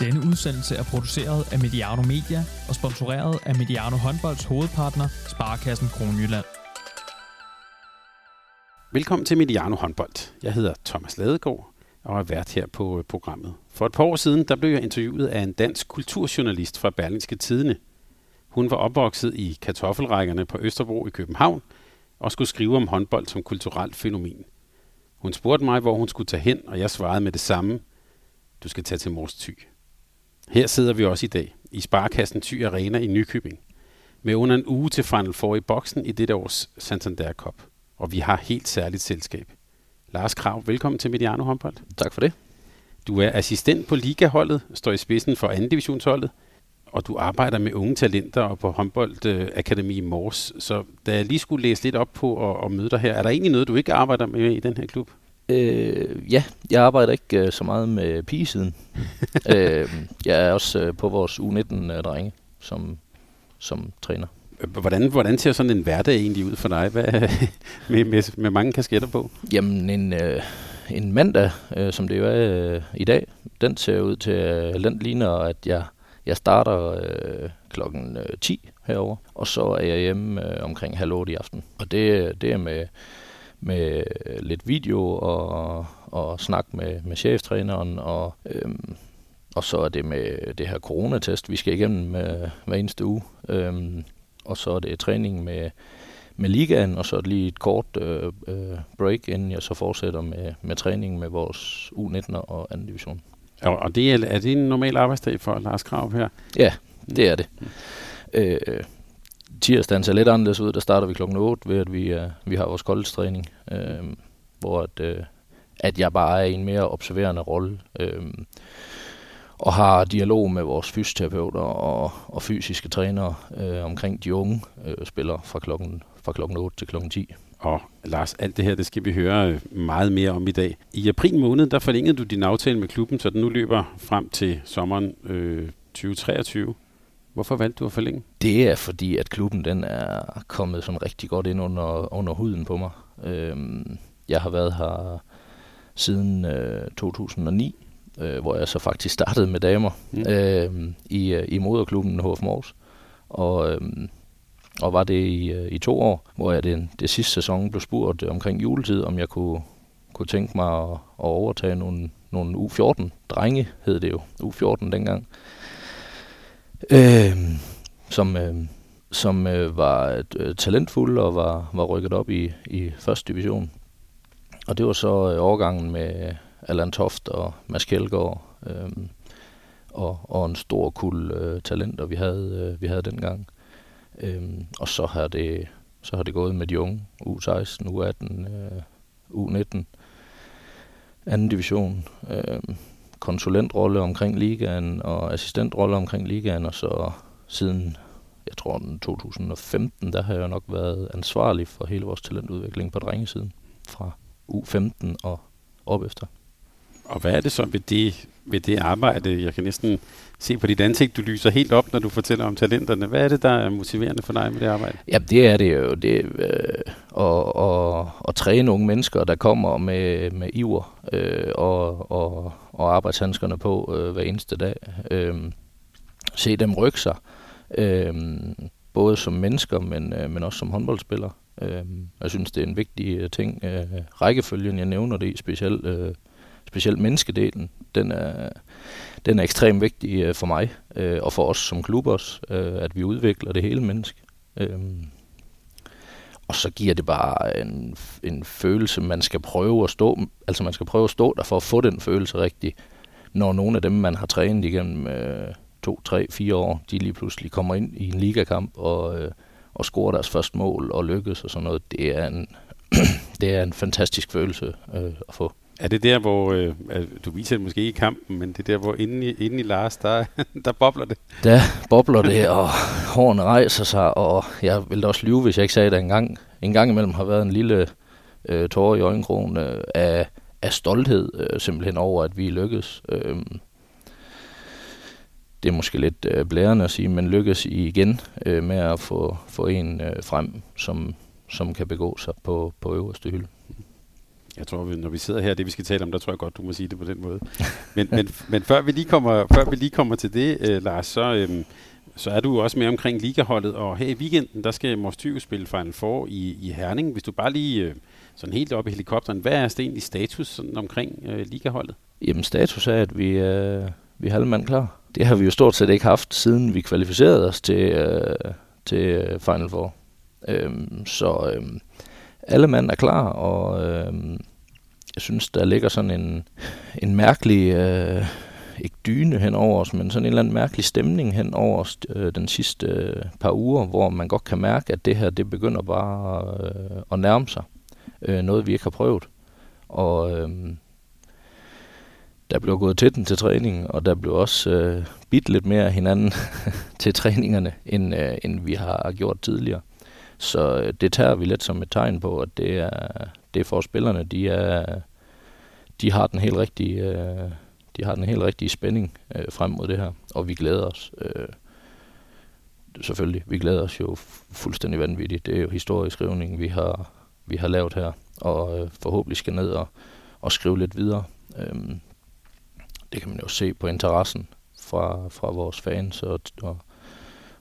Denne udsendelse er produceret af Mediano Media og sponsoreret af Mediano Håndbolds hovedpartner, Sparkassen Kronjylland. Velkommen til Mediano Håndbold. Jeg hedder Thomas Ladegaard og er vært her på øh, programmet. For et par år siden der blev jeg interviewet af en dansk kulturjournalist fra Berlingske Tidene. Hun var opvokset i kartoffelrækkerne på Østerbro i København og skulle skrive om håndbold som kulturelt fænomen. Hun spurgte mig, hvor hun skulle tage hen, og jeg svarede med det samme. Du skal tage til Mors Thy. Her sidder vi også i dag i Sparkassen Thy Arena i Nykøbing med under en uge til Final Four i boksen i dette års Santander Cup. Og vi har helt særligt selskab. Lars Krav, velkommen til Mediano håndbold. Tak for det. Du er assistent på ligaholdet, står i spidsen for anden divisionsholdet, og du arbejder med unge talenter og på håndboldakademi i Mors. Så da jeg lige skulle læse lidt op på og, og møde dig her, er der egentlig noget, du ikke arbejder med i den her klub? Øh, ja, jeg arbejder ikke øh, så meget med pigesiden. øh, jeg er også øh, på vores U19-drenge som, som træner. Hvordan, hvordan ser sådan en hverdag egentlig ud for dig Hvad, med, med, med mange kasketter på? Jamen, en, øh, en mandag, øh, som det jo er øh, i dag, den ser ud til, øh, den ligner, at jeg, jeg starter øh, klokken øh, 10 herover, og så er jeg hjemme øh, omkring halv 8 i aften. Og det, det er med, med lidt video og, og snak med, med cheftræneren, og, øhm, og så er det med det her coronatest, vi skal igennem med, hver eneste uge. Øhm, og så er det træning med, med ligaen, og så lige et kort øh, øh, break, inden jeg så fortsætter med, med træning med vores U19 og anden division. Og, og det er, er det en normal arbejdsdag for Lars Krav her? Ja, det er det. Mm. Øh, tirsdagen ser lidt anderledes ud. Der starter vi klokken 8 ved, at vi, uh, vi har vores koldtræning, øh, hvor at, øh, at jeg bare er i en mere observerende rolle. Øh, og har dialog med vores fysioterapeuter og, og fysiske trænere øh, omkring de unge øh, spillere fra klokken, fra klokken 8 til klokken 10. Og Lars, alt det her, det skal vi høre øh, meget mere om i dag. I april måned, der forlængede du din aftale med klubben, så den nu løber frem til sommeren øh, 2023. Hvorfor valgte du at forlænge? Det er fordi, at klubben den er kommet sådan rigtig godt ind under, under huden på mig. Øhm, jeg har været her siden øh, 2009, øh, hvor jeg så faktisk startede med damer mm. øh, i, i moderklubben HF Mors. Og, øh, og var det i, øh, i to år, hvor jeg den, det sidste sæson blev spurgt omkring juletid, om jeg kunne, kunne tænke mig at, at overtage nogle, nogle U14-drenge, hed det jo, U14 dengang, øh, som, øh, som øh, var øh, talentfuld og var, var rykket op i, i første division. Og det var så øh, overgangen med øh, Allan Toft og Mads Kjeldgaard, øh, og, og en stor kul øh, talenter, vi havde, øh, vi havde dengang. Øh, og så har, det, så har det gået med de unge, U16, U18, øh, U19, anden division, øh, konsulentrolle omkring ligaen og assistentrolle omkring ligaen, og så siden, jeg tror, den 2015, der har jeg nok været ansvarlig for hele vores talentudvikling på drengesiden, fra U15 og op efter. Og hvad er det så ved det, ved det arbejde? Jeg kan næsten se på dit ansigt, du lyser helt op, når du fortæller om talenterne. Hvad er det, der er motiverende for dig med det arbejde? Ja, det er det jo. Det, øh, at, at, at træne unge mennesker, der kommer med, med iver øh, og, og, og arbejdshandskerne på øh, hver eneste dag. Øh, se dem rykke sig, øh, både som mennesker, men, øh, men også som håndboldspillere. Øh, jeg synes, det er en vigtig ting. Øh, rækkefølgen, jeg nævner det i, specielt, øh, specielt menneskedelen, den er, den er ekstremt vigtig øh, for mig, øh, og for os som klub også, øh, at vi udvikler det hele menneske. Øh, og så giver det bare en, en følelse, man skal prøve at stå, altså man skal prøve at stå der for at få den følelse rigtig, når nogle af dem, man har trænet igennem øh, to, tre, fire år, de lige pludselig kommer ind i en ligakamp og, øh, og scorer deres første mål og lykkes og sådan noget. Det er en, det er en fantastisk følelse øh, at få. Er det der, hvor, øh, du viser det måske ikke i kampen, men det er der, hvor inde i, inde i Lars, der, der bobler det? Der bobler det, og hårene rejser sig, og jeg ville også lyve, hvis jeg ikke sagde det engang. En gang imellem har været en lille øh, tårer i øjenkrogen øh, af, af stolthed, øh, simpelthen over, at vi lykkes. Øh, det er måske lidt øh, blærende at sige, men lykkes I igen øh, med at få, få en øh, frem, som, som kan begå sig på, på øverste hylde. Jeg tror, når vi sidder her, det vi skal tale om, der tror jeg godt, du må sige det på den måde. Men, men, men før, vi lige kommer, før vi lige kommer til det, øh, Lars, så, øh, så er du også med omkring ligaholdet, og her i weekenden, der skal Mors Thyge spille Final Four i, i Herning. Hvis du bare lige øh, sådan helt op i helikopteren, hvad er egentlig status sådan omkring øh, ligaholdet? Jamen status er, at vi, øh, vi er halvmand klar. Det har vi jo stort set ikke haft, siden vi kvalificerede os til, øh, til Final Four. Øhm, så øh, alle mand er klar, og øh, jeg synes, der ligger sådan en, en mærkelig... Øh, ikke dyne hen over os, men sådan en eller anden mærkelig stemning hen over os øh, den sidste øh, par uger, hvor man godt kan mærke, at det her, det begynder bare øh, at nærme sig. Øh, noget, vi ikke har prøvet. Og øh, der blev gået til den til træning, og der blev også øh, bidt lidt mere hinanden til træningerne, end, øh, end vi har gjort tidligere. Så øh, det tager vi lidt som et tegn på, at det er, det er for spillerne, de, er, de har den helt rigtige... Øh, de har den helt rigtige spænding øh, frem mod det her, og vi glæder os. Øh, selvfølgelig, vi glæder os jo fuldstændig vanvittigt. Det er jo historieskrivning, vi har, vi har lavet her, og øh, forhåbentlig skal ned og, og skrive lidt videre. Øh, det kan man jo se på interessen fra, fra vores fans og, og,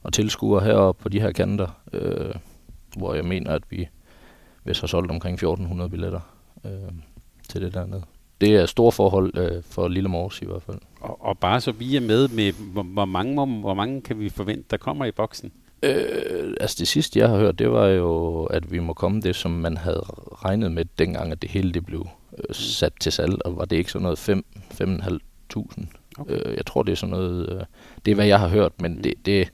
og tilskuere heroppe på de her kanter, øh, hvor jeg mener, at vi hvis har solgt omkring 1400 billetter øh, til det dernede det er store forhold øh, for Lille Mors i hvert fald. Og, og bare så vi er med med, hvor, hvor, mange, hvor, hvor mange kan vi forvente, der kommer i boksen? Øh, altså det sidste, jeg har hørt, det var jo, at vi må komme det, som man havde regnet med dengang, at det hele det blev øh, sat til salg, og var det ikke sådan noget 5 5.500? Okay. Øh, jeg tror, det er sådan noget, øh, det er hvad jeg har hørt, men det, det,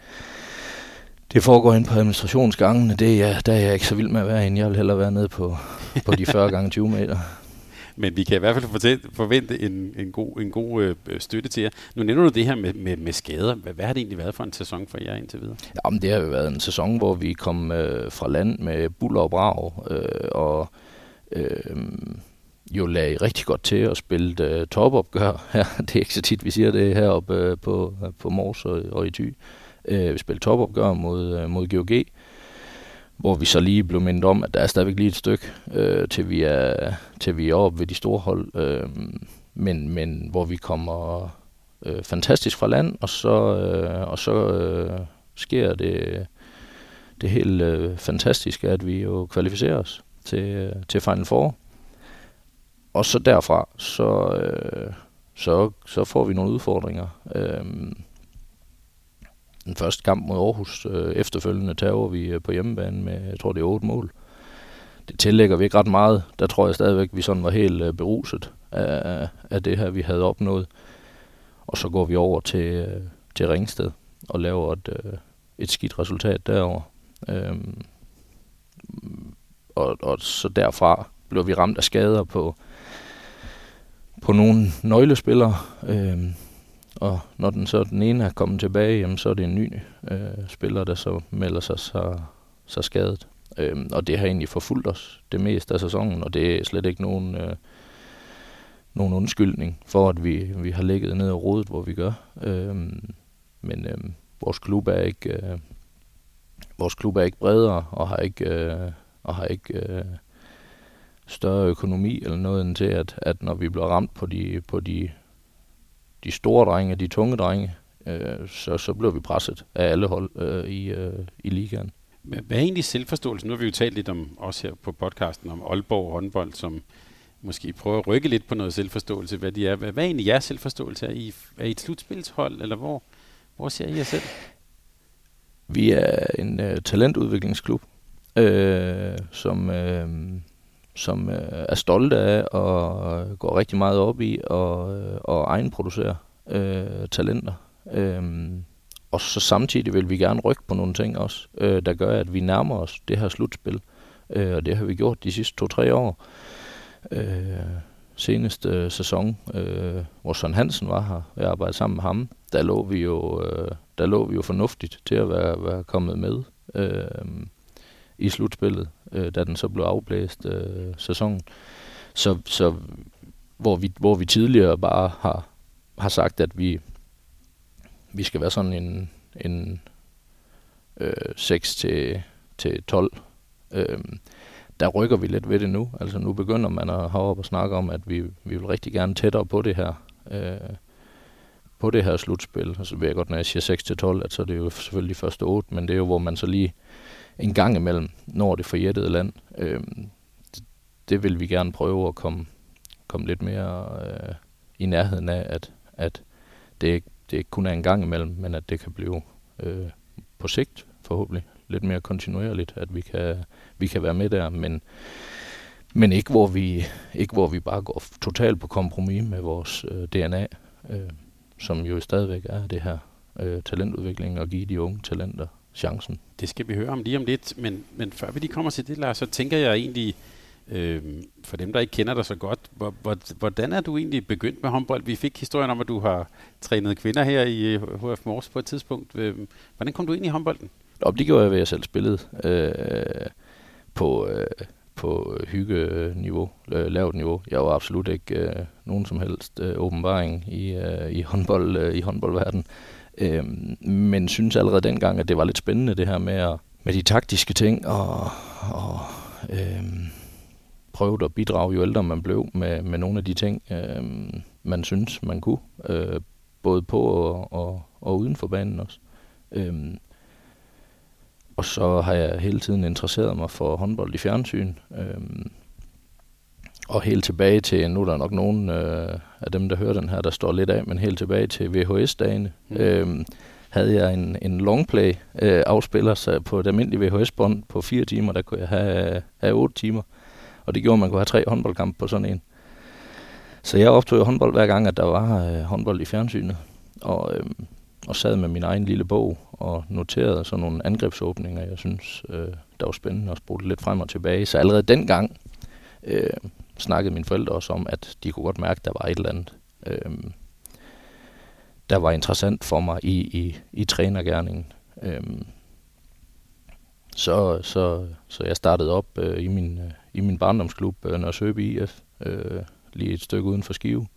det foregår ind på administrationsgangene, det, ja, der er jeg ikke så vild med at være inde. Jeg vil hellere være nede på, på de 40 gange 20 meter. Men vi kan i hvert fald fortælle, forvente en, en god, en god øh, støtte til jer. Nu nævner du det her med, med, med skader. Hvad, hvad har det egentlig været for en sæson for jer indtil videre? Jamen, det har jo været en sæson, hvor vi kom øh, fra land med buller og brag, øh, og øh, jo lagde rigtig godt til at spille øh, topopgør. Ja, det er ikke så tit, vi siger det heroppe øh, på, på Mors og, og i Thy. Øh, øh, vi spillede topopgør mod, øh, mod GOG hvor vi så lige blev mindet om, at der er stadigvæk lige et stykke, øh, til, vi er, til vi er oppe ved de store hold, øh, men, men hvor vi kommer øh, fantastisk fra land, og så, øh, og så øh, sker det, det helt øh, fantastiske, at vi jo kvalificerer os til, øh, til Final Four. Og så derfra, så, øh, så, så får vi nogle udfordringer. Øh, den første kamp mod Aarhus. Øh, efterfølgende tager vi øh, på hjemmebane med, jeg tror det er otte mål. Det tillægger vi ikke ret meget. Der tror jeg stadigvæk, vi sådan var helt øh, beruset af, af det her, vi havde opnået. Og så går vi over til, øh, til Ringsted og laver et, øh, et skidt resultat derover. Øhm, og, og så derfra blev vi ramt af skader på, på nogle nøglespillere. Øh, og når den så den ene er kommet tilbage, jamen, så er det en ny øh, spiller, der så melder sig så, så skadet. Øh, og det har egentlig forfulgt os det meste af sæsonen, og det er slet ikke nogen, øh, nogen undskyldning for, at vi, vi har ligget ned og rodet, hvor vi gør. Øh, men øh, vores klub er ikke øh, vores klub er ikke bredere og har ikke øh, og har ikke øh, større økonomi eller noget end til at, at når vi bliver ramt på de på de de store drenge, de tunge drenge, øh, så, så bliver vi presset af alle hold øh, i, øh, i ligaen. Men hvad er egentlig selvforståelse? Nu har vi jo talt lidt om, også her på podcasten, om Aalborg håndbold, som måske prøver at rykke lidt på noget selvforståelse, hvad de er. Hvad, hvad er egentlig jeres selvforståelse? Er I, er I et slutspilshold, eller hvor, hvor ser I jer selv? Vi er en uh, talentudviklingsklub, øh, som, øh, som øh, er stolte af og øh, går rigtig meget op i og, øh, og egenproducere øh, talenter. Øh, og så samtidig vil vi gerne rykke på nogle ting også, øh, der gør, at vi nærmer os det her slutspil. Øh, og det har vi gjort de sidste to-tre år. Øh, seneste øh, sæson, øh, hvor Søren Hansen var her, jeg arbejdede sammen med ham, der lå vi jo, øh, der lå vi jo fornuftigt til at være, være kommet med. Øh, i slutspillet, øh, da den så blev afblæst øh, sæsonen. Så, så hvor, vi, hvor vi tidligere bare har, har sagt, at vi, vi skal være sådan en, en øh, 6 til, til 12, øh, der rykker vi lidt ved det nu. Altså nu begynder man at have op og snakke om, at vi, vi vil rigtig gerne tættere på det her. Øh, på det her slutspil. Altså ved jeg godt, når jeg siger 6-12, at så er det jo selvfølgelig første 8, men det er jo, hvor man så lige en gang imellem når det forjættede land. Øh, det, det vil vi gerne prøve at komme, komme lidt mere øh, i nærheden af, at, at det, ikke, det ikke kun er en gang imellem, men at det kan blive øh, på sigt forhåbentlig lidt mere kontinuerligt, at vi kan, vi kan være med der, men, men ikke, hvor vi, ikke hvor vi bare går totalt på kompromis med vores øh, DNA, øh, som jo stadigvæk er det her øh, talentudvikling og give de unge talenter chancen. Det skal vi høre om lige om lidt, men, men før vi lige kommer til det, Lars, så tænker jeg egentlig, øh, for dem, der ikke kender dig så godt, hvor, hvor, hvordan er du egentlig begyndt med håndbold? Vi fik historien om, at du har trænet kvinder her i HF øh, Mors på et tidspunkt. Øh, hvordan kom du ind i håndbolden? Og det gjorde jeg ved, at jeg selv spillede øh, på, øh, på hygge-niveau, øh, lavt niveau. Jeg var absolut ikke øh, nogen som helst øh, åbenbaring i, øh, i, håndbold, øh, i håndboldverdenen. Øh, men synes allerede dengang, at det var lidt spændende det her med, at, med de taktiske ting og, og øh, prøvet at bidrage, jo ældre man blev, med, med nogle af de ting, øh, man synes, man kunne. Øh, både på og, og, og uden for banen også. Øh, og så har jeg hele tiden interesseret mig for håndbold i fjernsyn. Øhm, og helt tilbage til, nu er der nok nogen øh, af dem, der hører den her, der står lidt af, men helt tilbage til VHS-dagene, mm. øhm, havde jeg en, en longplay øh, afspiller så på et almindeligt VHS-bånd på fire timer, der kunne jeg have, have otte timer. Og det gjorde, at man kunne have tre håndboldkampe på sådan en. Så jeg optog håndbold hver gang, at der var øh, håndbold i fjernsynet. Og øh, og sad med min egen lille bog og noterede sådan nogle angrebsåbninger, jeg synes, øh, der var spændende og spurgte lidt frem og tilbage. Så allerede dengang øh, snakkede mine forældre også om, at de kunne godt mærke, at der var et eller andet, øh, der var interessant for mig i, i, i trænergærningen. Øh, så, så, så jeg startede op øh, i, min, øh, i min barndomsklub, øh, Nørresøby IF, øh, lige et stykke uden for Skive,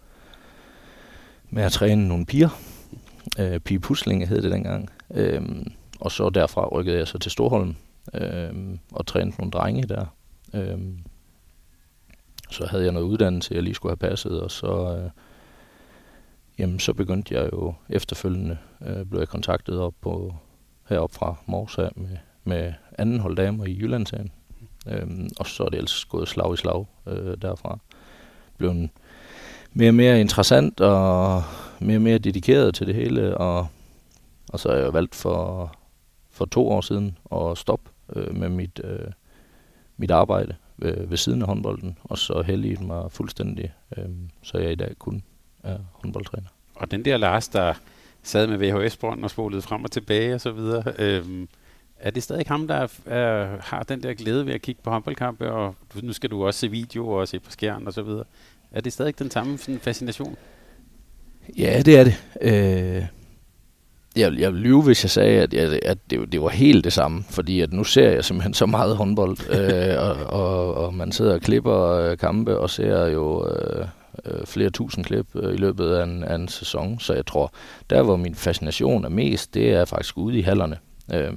med at træne nogle piger, Øh, Pige Puslinge hed det dengang. Øh, og så derfra rykkede jeg så til Storholm øh, og trænede nogle drenge der. Øh, så havde jeg noget uddannelse, jeg lige skulle have passet, og så, øh, jamen, så begyndte jeg jo efterfølgende, øh, blev jeg kontaktet op på, herop fra Morsa med, med anden hold damer i Jyllandshagen. Øhm, og så er det ellers gået slag i slag øh, derfra. Blev en mere og mere interessant og mere og mere dedikeret til det hele, og, og så er jeg valgt for, for to år siden at stoppe øh, med mit, øh, mit arbejde ved, ved siden af håndbolden, og så heldig mig fuldstændig, øh, så jeg i dag kun er håndboldtræner. Og den der Lars, der sad med VHS-bånd og spolede frem og tilbage og så videre, øh, er det stadig ham, der er, har den der glæde ved at kigge på håndboldkampe, og nu skal du også se videoer og se på skærmen og så videre. Er det stadig den samme sådan, fascination? Ja, det er det. Øh, jeg, jeg lyve, hvis jeg sagde, at, jeg, at det, det var helt det samme, fordi at nu ser jeg simpelthen så meget håndbold, øh, og, og, og man sidder og klipper øh, kampe og ser jo øh, øh, flere tusind klip øh, i løbet af en, af en sæson, så jeg tror, der hvor min fascination er mest, det er faktisk ude i hallerne. Øh,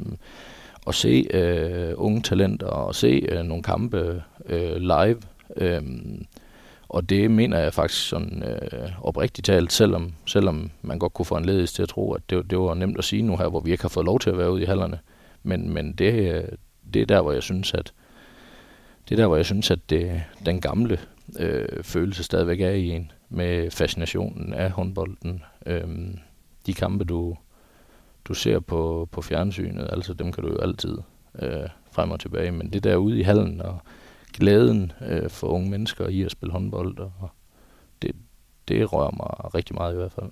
at se øh, unge talenter og se øh, nogle kampe øh, live. Øh, og det mener jeg faktisk sådan øh, oprigtigt talt, selvom, selvom man godt kunne få en ledighed til at tro, at det, det var nemt at sige nu her, hvor vi ikke har fået lov til at være ude i hallerne. Men, men det, øh, det er der, hvor jeg synes, at det er der, hvor jeg synes, at det, den gamle øh, følelse stadigvæk er i en, med fascinationen af håndbolden. Øh, de kampe, du, du ser på, på fjernsynet, altså dem kan du jo altid øh, frem og tilbage, men det der ude i hallen og glæden øh, for unge mennesker i at spille håndbold, og det, det rører mig rigtig meget i hvert fald.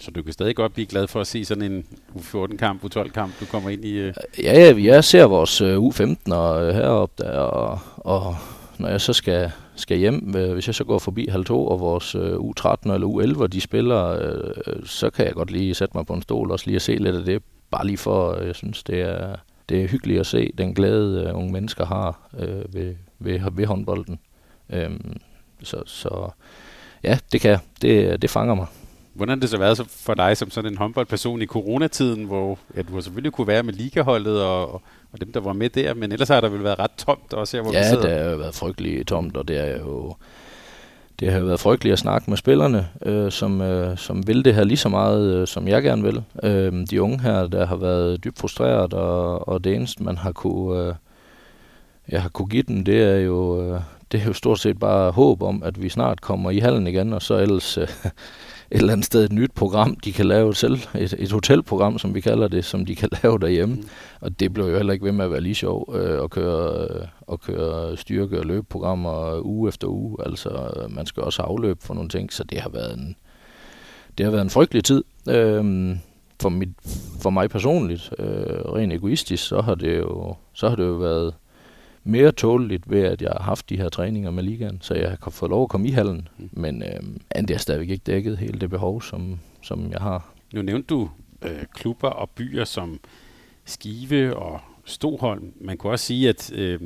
Så du kan stadig godt blive glad for at se sådan en U14-kamp, U12-kamp, du kommer ind i? Øh... Ja, jeg ser vores uh, U15 og, heroppe der, og, og når jeg så skal, skal hjem, øh, hvis jeg så går forbi halv to, og vores uh, U13 eller U11, de spiller, uh, så kan jeg godt lige sætte mig på en stol, og lige at se lidt af det, bare lige for, jeg synes, det er, det er hyggeligt at se den glæde, uh, unge mennesker har uh, ved, ved, ved håndbolden. Øhm, så, så ja, det kan Det, det fanger mig. hvordan har det så været for dig som sådan en håndboldperson i coronatiden, hvor ja, du selvfølgelig kunne være med ligaholdet og, og dem, der var med der, men ellers har der vel været ret tomt også her, hvor ja, vi sidder. Ja, det har jo været frygteligt tomt, og det er jo det har jo været frygteligt at snakke med spillerne, øh, som, øh, som vil det her lige så meget, øh, som jeg gerne vil. Øh, de unge her, der har været dybt frustreret, og, og det eneste, man har kunne, øh, jeg har kunne give dem, det er jo, øh, det er jo stort set bare håb om, at vi snart kommer i hallen igen, og så ellers øh, et eller andet sted et nyt program, de kan lave selv, et, et hotelprogram, som vi kalder det, som de kan lave derhjemme. Mm. Og det blev jo heller ikke ved med at være lige sjov øh, at, køre, øh, at køre styrke- og løbeprogrammer uge efter uge. Altså, man skal også afløb for nogle ting, så det har været en, det har været en frygtelig tid. Øh, for, mit, for mig personligt, øh, rent egoistisk, så har det jo, så har det jo været mere tåleligt ved, at jeg har haft de her træninger med ligaen, så jeg kan få lov at komme i hallen. Mm. Men øh, andet er stadigvæk ikke dækket hele det behov, som, som jeg har. Nu nævnte du øh, klubber og byer som Skive og Stoholm. Man kunne også sige, at øh,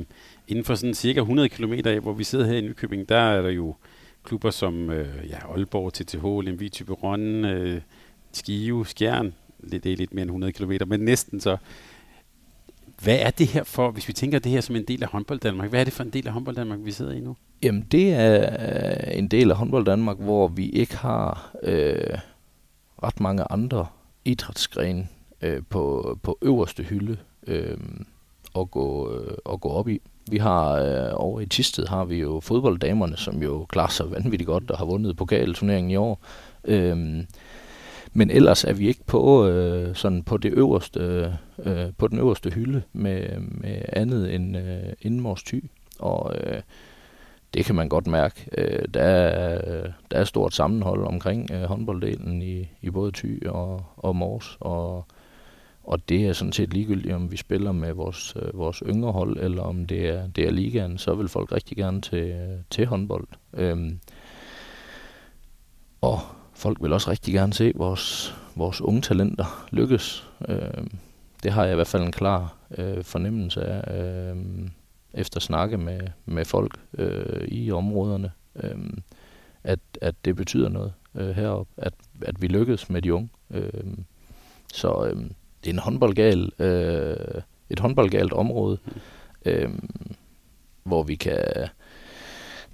inden for sådan cirka 100 km af, hvor vi sidder her i Nykøbing, der er der jo klubber som øh, ja, Aalborg, TTH, Lemvig, Tyberon, øh, Skive, Skjern. Det er lidt mere end 100 km, men næsten så. Hvad er det her for, hvis vi tænker det her som en del af håndbold Danmark, hvad er det for en del af håndbold Danmark, vi sidder i nu? Jamen det er øh, en del af håndbold Danmark, hvor vi ikke har øh, ret mange andre idrætsgrene øh, på, på øverste hylde øh, at, gå, øh, at gå op i. Vi har øh, over i Tisted har vi jo fodbolddamerne, som jo klarer sig vanvittigt godt og har vundet pokalturneringen i år. Øh, men ellers er vi ikke på øh, sådan på det øverste øh, øh på den øverste hylde med, med andet end øh, indmors ty. Og øh, det kan man godt mærke. Øh, der, er, der er stort sammenhold omkring øh, håndbolddelen i, i både Thy og, og Mors, og, og det er sådan set ligegyldigt, om vi spiller med vores, øh, vores yngre hold, eller om det er, det er ligaen, så vil folk rigtig gerne til, øh, til håndbold. Øhm, og folk vil også rigtig gerne se vores, vores unge talenter lykkes. Øh, det har jeg i hvert fald en klar øh, fornemmelse af, øh, efter at snakke med, med folk øh, i områderne, øh, at, at det betyder noget øh, heroppe, at, at vi lykkes med de unge. Øh, så øh, det er en håndboldgal, øh, et håndboldgalt område, øh, hvor vi kan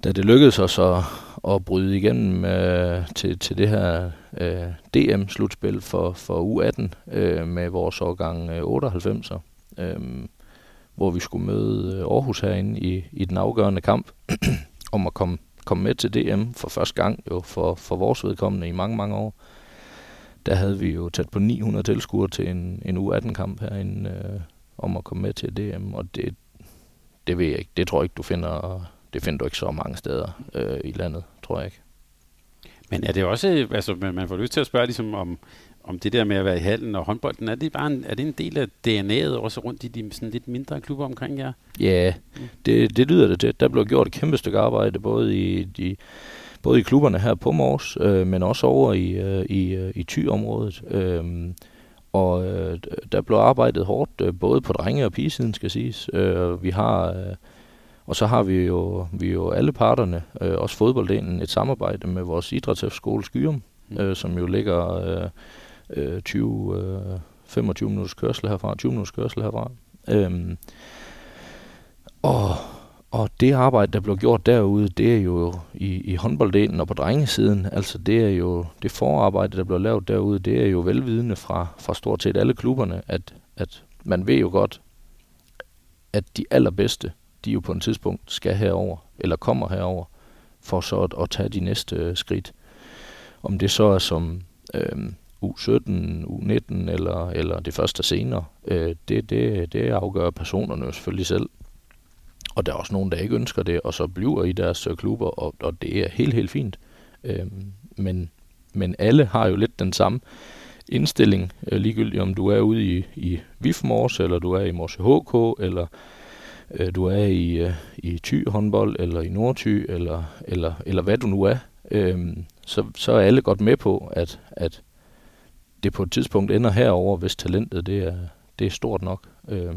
da det lykkedes os at, at bryde igennem øh, til, til det her øh, DM-slutspil for, for U18 øh, med vores årgang øh, 98'er, øh, hvor vi skulle møde øh, Aarhus herinde i, i den afgørende kamp om at komme, komme med til DM for første gang jo for, for vores vedkommende i mange, mange år. Der havde vi jo tæt på 900 tilskuere til en, en U18-kamp herinde øh, om at komme med til DM, og det, det ved jeg ikke. Det tror jeg ikke, du finder det finder du ikke så mange steder øh, i landet, tror jeg ikke. Men er det også, altså man får lyst til at spørge ligesom om, om det der med at være i hallen og håndbolden, er det bare en, er det en del af DNA'et også rundt i de sådan lidt mindre klubber omkring jer? Ja, det, det lyder det til. Der blev gjort et kæmpe stykke arbejde, både i de både i klubberne her på Mors, øh, men også over i, øh, i, øh, i Thy-området. Øh, og øh, der blev arbejdet hårdt, øh, både på drenge- og pigesiden, skal siges. Øh, vi har... Øh, og så har vi jo, vi jo alle parterne, øh, også fodbolddelen, et samarbejde med vores idrætsskole Skyrum, mm. øh, som jo ligger øh, 20, øh, 25 øh, minutters kørsel herfra, 20 minutters kørsel herfra. Øhm, og, og det arbejde, der blev gjort derude, det er jo i, i håndbolddelen og på drengesiden, altså det er jo det forarbejde, der blev lavet derude, det er jo velvidende fra, fra stort set alle klubberne, at, at man ved jo godt, at de allerbedste, de jo på et tidspunkt skal herover eller kommer herover for så at, at tage de næste øh, skridt. Om det så er som øh, U17, U19 eller, eller det første senere, øh, det, det, det afgør personerne jo selvfølgelig selv. Og der er også nogen, der ikke ønsker det, og så bliver i deres øh, klubber, og, og det er helt, helt fint. Øh, men, men alle har jo lidt den samme indstilling, øh, ligegyldigt om du er ude i, i VIF Mors, eller du er i Mors HK, eller øh, du er i, øh, i Thy håndbold, eller i Nordty, eller, eller, eller hvad du nu er, øh, så, så er alle godt med på, at, at det på et tidspunkt ender herover, hvis talentet det er, det er stort nok. Øh,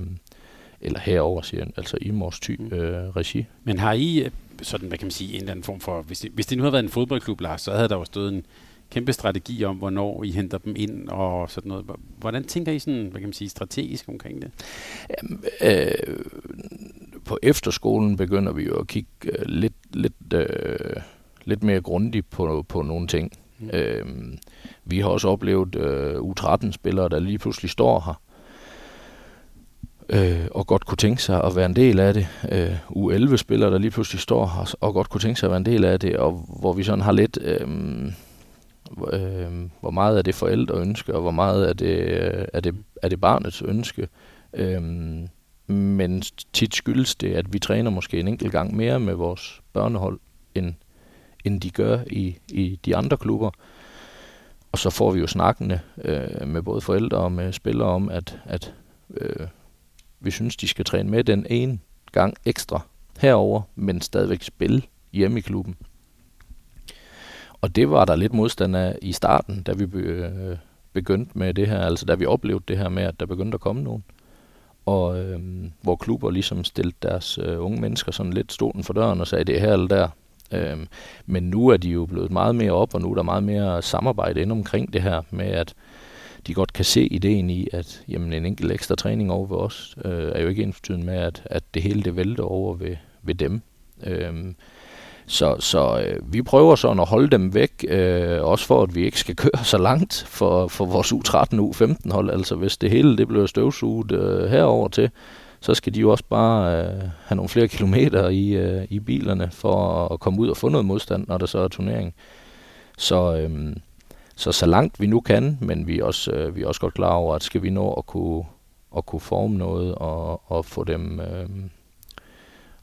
eller herover siger jeg, altså i Mors Thy mm. øh, regi. Men har I øh, sådan, hvad kan man sige, en eller anden form for, hvis det, hvis det nu havde været en fodboldklub, Lars, så havde der jo stået en, kæmpe strategi om, hvornår I henter dem ind og sådan noget. Hvordan tænker I sådan, hvad kan man sige, strategisk omkring det? Jamen, øh, på efterskolen begynder vi jo at kigge øh, lidt, lidt, øh, lidt mere grundigt på, på nogle ting. Mm. Øh, vi har også oplevet øh, U13-spillere, der lige pludselig står her, øh, og godt kunne tænke sig at være en del af det. Øh, U11-spillere, der lige pludselig står her, og godt kunne tænke sig at være en del af det, og hvor vi sådan har lidt... Øh, øh, hvor meget er det forældre ønske, og hvor meget er det, øh, er det, er det barnets ønske. Øh, men tit skyldes det, at vi træner måske en enkelt gang mere med vores børnehold, end, end de gør i, i de andre klubber. Og så får vi jo snakkende øh, med både forældre og med spillere om, at, at øh, vi synes, de skal træne med den ene gang ekstra herover, men stadigvæk spille hjemme i klubben. Og det var der lidt modstand af i starten, da vi øh, begyndte med det her, altså da vi oplevede det her med, at der begyndte at komme nogen. Og øh, hvor klubber ligesom stillede deres øh, unge mennesker sådan lidt stolen for døren og sagde, det er her eller der. Øh, men nu er de jo blevet meget mere op, og nu er der meget mere samarbejde ind omkring det her med, at de godt kan se ideen i, at jamen, en enkelt ekstra træning over ved os, øh, er jo ikke indfortydende med, at, at det hele det vælter over ved, ved dem. Øh, så, så øh, vi prøver sådan at holde dem væk, øh, også for at vi ikke skal køre så langt for, for vores U13 U15 hold. Altså hvis det hele det bliver støvsuget øh, herover til, så skal de jo også bare øh, have nogle flere kilometer i, øh, i bilerne for at komme ud og få noget modstand, når der så er turnering. Så, øh, så så langt vi nu kan, men vi er også, øh, vi er også godt klar over, at skal vi nå at kunne, at kunne forme noget og, og få dem... Øh,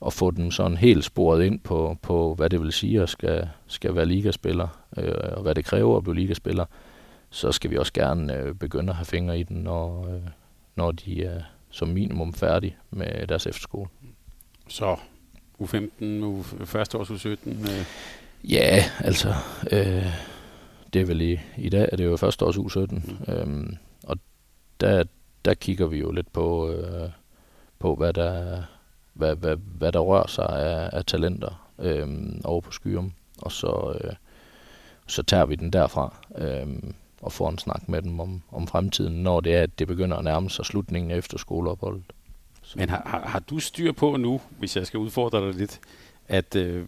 og få dem sådan helt sporet ind på, på hvad det vil sige at skal, skal være ligaspiller, øh, og hvad det kræver at blive ligaspiller, så skal vi også gerne øh, begynde at have fingre i den, når, øh, når de er som minimum færdige med deres efterskole. Så U15, U, første års U17? Øh. Ja, altså, øh, det er vel i, i dag, er det jo første års U17, mm. øhm, og der, der kigger vi jo lidt på, øh, på hvad der hvad, hvad, hvad der rører sig af, af talenter øh, over på Skyrum. Og så, øh, så tager vi den derfra øh, og får en snak med dem om, om fremtiden, når det er, at det begynder at nærme sig slutningen af efterskoleopholdet. Så. Men har, har, har du styr på nu, hvis jeg skal udfordre dig lidt, at øh,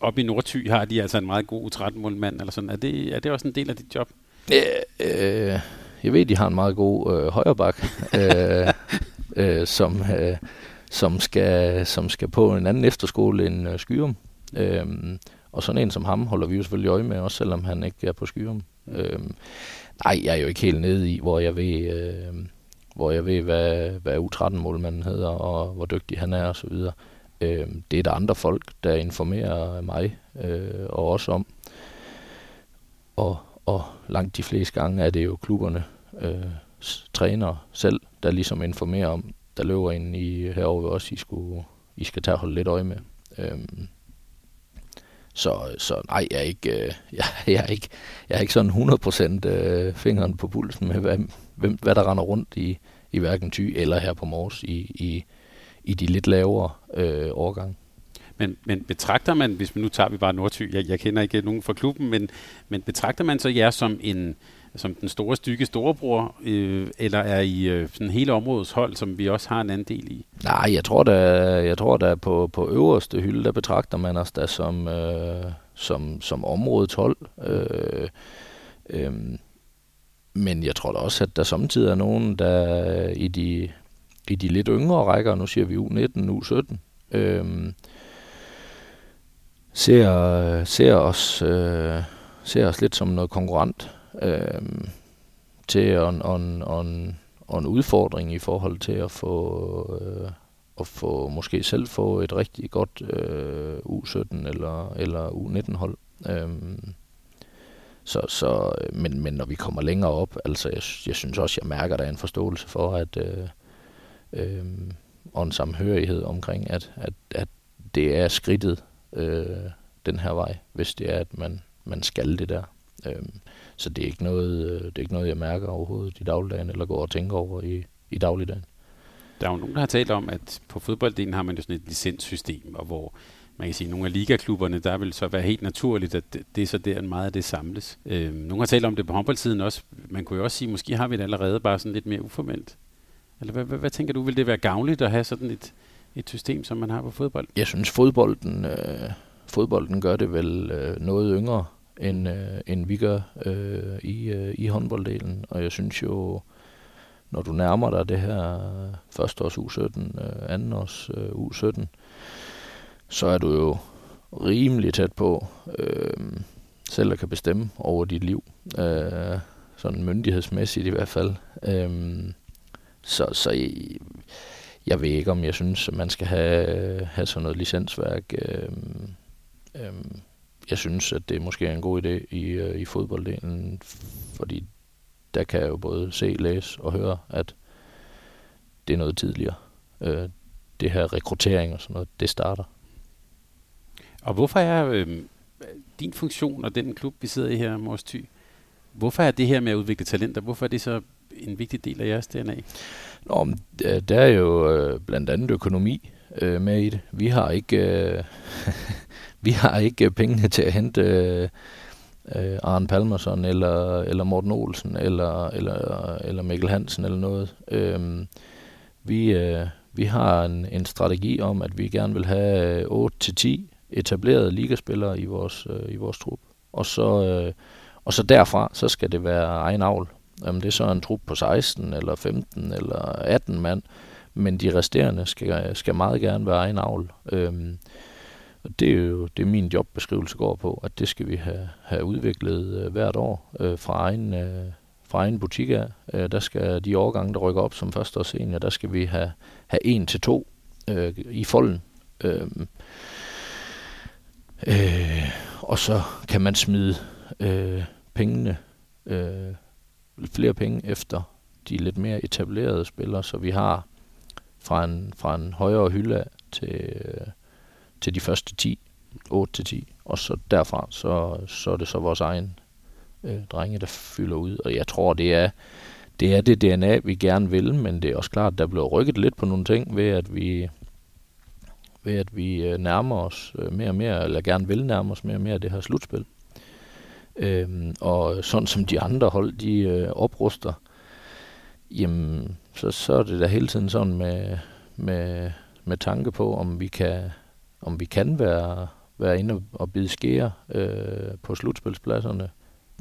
op i Nordty har de altså en meget god 13 målmand eller sådan. Er det, er det også en del af dit job? Øh, øh, jeg ved, de har en meget god øh, højreback, øh, øh, som, øh, som skal, som skal på en anden efterskole end uh, Skyrum. Øhm, og sådan en som ham holder vi jo selvfølgelig øje med, også selvom han ikke er på Skyrum. Øhm, nej, jeg er jo ikke helt nede i, hvor jeg ved, øh, hvor jeg ved hvad, hvad U13-målmanden hedder, og hvor dygtig han er osv. Øhm, det er der andre folk, der informerer mig øh, og os om. Og, og langt de fleste gange er det jo klubberne, øh, trænere selv, der ligesom informerer om, der løber ind i herovre ved os, I, skulle, I skal tage og holde lidt øje med. Øhm, så, så nej, jeg er ikke, øh, jeg, jeg er ikke, jeg er ikke sådan 100% øh, fingeren på pulsen med, hvad, hvem, hvad der render rundt i, i hverken Ty eller her på Mors i, i, i de lidt lavere øh, årgange. Men, men betragter man, hvis man nu tager vi bare Nordty, jeg, jeg kender ikke nogen fra klubben, men, men betragter man så jer som en, som den store stykke storebror, øh, eller er I øh, sådan hele områdets hold, som vi også har en anden del i? Nej, jeg tror da, jeg tror da på, på øverste hylde, der betragter man os da som, øh, som, som områdets hold. Øh, øh, men jeg tror da også, at der samtidig er nogen, der i de, i de lidt yngre rækker, nu siger vi U19, U17, øh, ser, ser, os, øh, ser os lidt som noget konkurrent øh, til en, en, en, en udfordring i forhold til at få, øh, at få måske selv få et rigtig godt øh, U17 eller, eller U19 hold. Øh, så, så, men, men når vi kommer længere op, altså jeg, jeg synes også, jeg mærker, der er en forståelse for, at øh, øh, og en samhørighed omkring, at, at, at det er skridtet øh, den her vej, hvis det er, at man, man skal det der. Øh, så det er ikke noget, øh, det er ikke noget jeg mærker overhovedet i dagligdagen, eller går og tænker over i, i dagligdagen. Der er jo nogen, der har talt om, at på fodbolddelen har man jo sådan et licenssystem, og hvor man kan sige, nogle af ligaklubberne, der vil så være helt naturligt, at det, er så der meget af det samles. Øh, nogle har talt om det på håndboldsiden også. Man kunne jo også sige, måske har vi det allerede bare sådan lidt mere uformelt. Eller hvad, hvad, hvad tænker du, vil det være gavnligt at have sådan et, et system, som man har på fodbold? Jeg synes, fodbolden, øh, fodbolden gør det vel øh, noget yngre, end, øh, end vi gør øh, i, øh, i håndbolddelen. Og jeg synes jo, når du nærmer dig det her første års U17, øh, anden års øh, U17, så er du jo rimelig tæt på øh, selv at kan bestemme over dit liv. Øh, sådan myndighedsmæssigt i hvert fald. Øh, så så jeg, jeg ved ikke, om jeg synes, at man skal have, have sådan noget licensværk. Øh, øh, jeg synes, at det måske er en god idé i, øh, i fodbolddelen, fordi der kan jeg jo både se, læse og høre, at det er noget tidligere. Øh, det her rekruttering og sådan noget, det starter. Og hvorfor er øh, din funktion og den klub, vi sidder i her, Mors Thy, hvorfor er det her med at udvikle talenter, hvorfor er det så en vigtig del af jeres DNA? Nå, der er jo øh, blandt andet økonomi øh, med i det. Vi har ikke, øh, vi har ikke øh, pengene til at hente øh, øh, Arne Palmerson eller, eller Morten Olsen eller, eller, eller Mikkel Hansen eller noget. Øh, vi, øh, vi har en, en strategi om, at vi gerne vil have øh, 8-10 etablerede ligaspillere i vores, øh, i vores trup. Og så, øh, og så derfra, så skal det være egen avl. Om det er så en trup på 16 eller 15 eller 18 mand, men de resterende skal, skal meget gerne være egen avl. Øhm, og det er jo det min jobbeskrivelse går på, at det skal vi have, have udviklet øh, hvert år øh, fra egen, øh, fra egen butik af. Øh, der skal de årgange, der rykker op som første og senior, der skal vi have, have en til to øh, i folden. Øh, øh, og så kan man smide øh, pengene, øh, flere penge efter de lidt mere etablerede spillere, så vi har fra en, fra en højere hylde til, øh, til de første 10, 8-10, og så derfra, så, så er det så vores egen øh, drenge, der fylder ud, og jeg tror, det er, det er det DNA, vi gerne vil, men det er også klart, der bliver rykket lidt på nogle ting ved, at vi, ved at vi øh, nærmer os øh, mere og mere, eller gerne vil nærme os mere og mere det her slutspil. Øhm, og sådan som de andre hold, de øh, opruster, jamen, så, så er det da hele tiden sådan med, med, med tanke på, om vi kan, om vi kan være, være inde og bide skære øh, på slutspilspladserne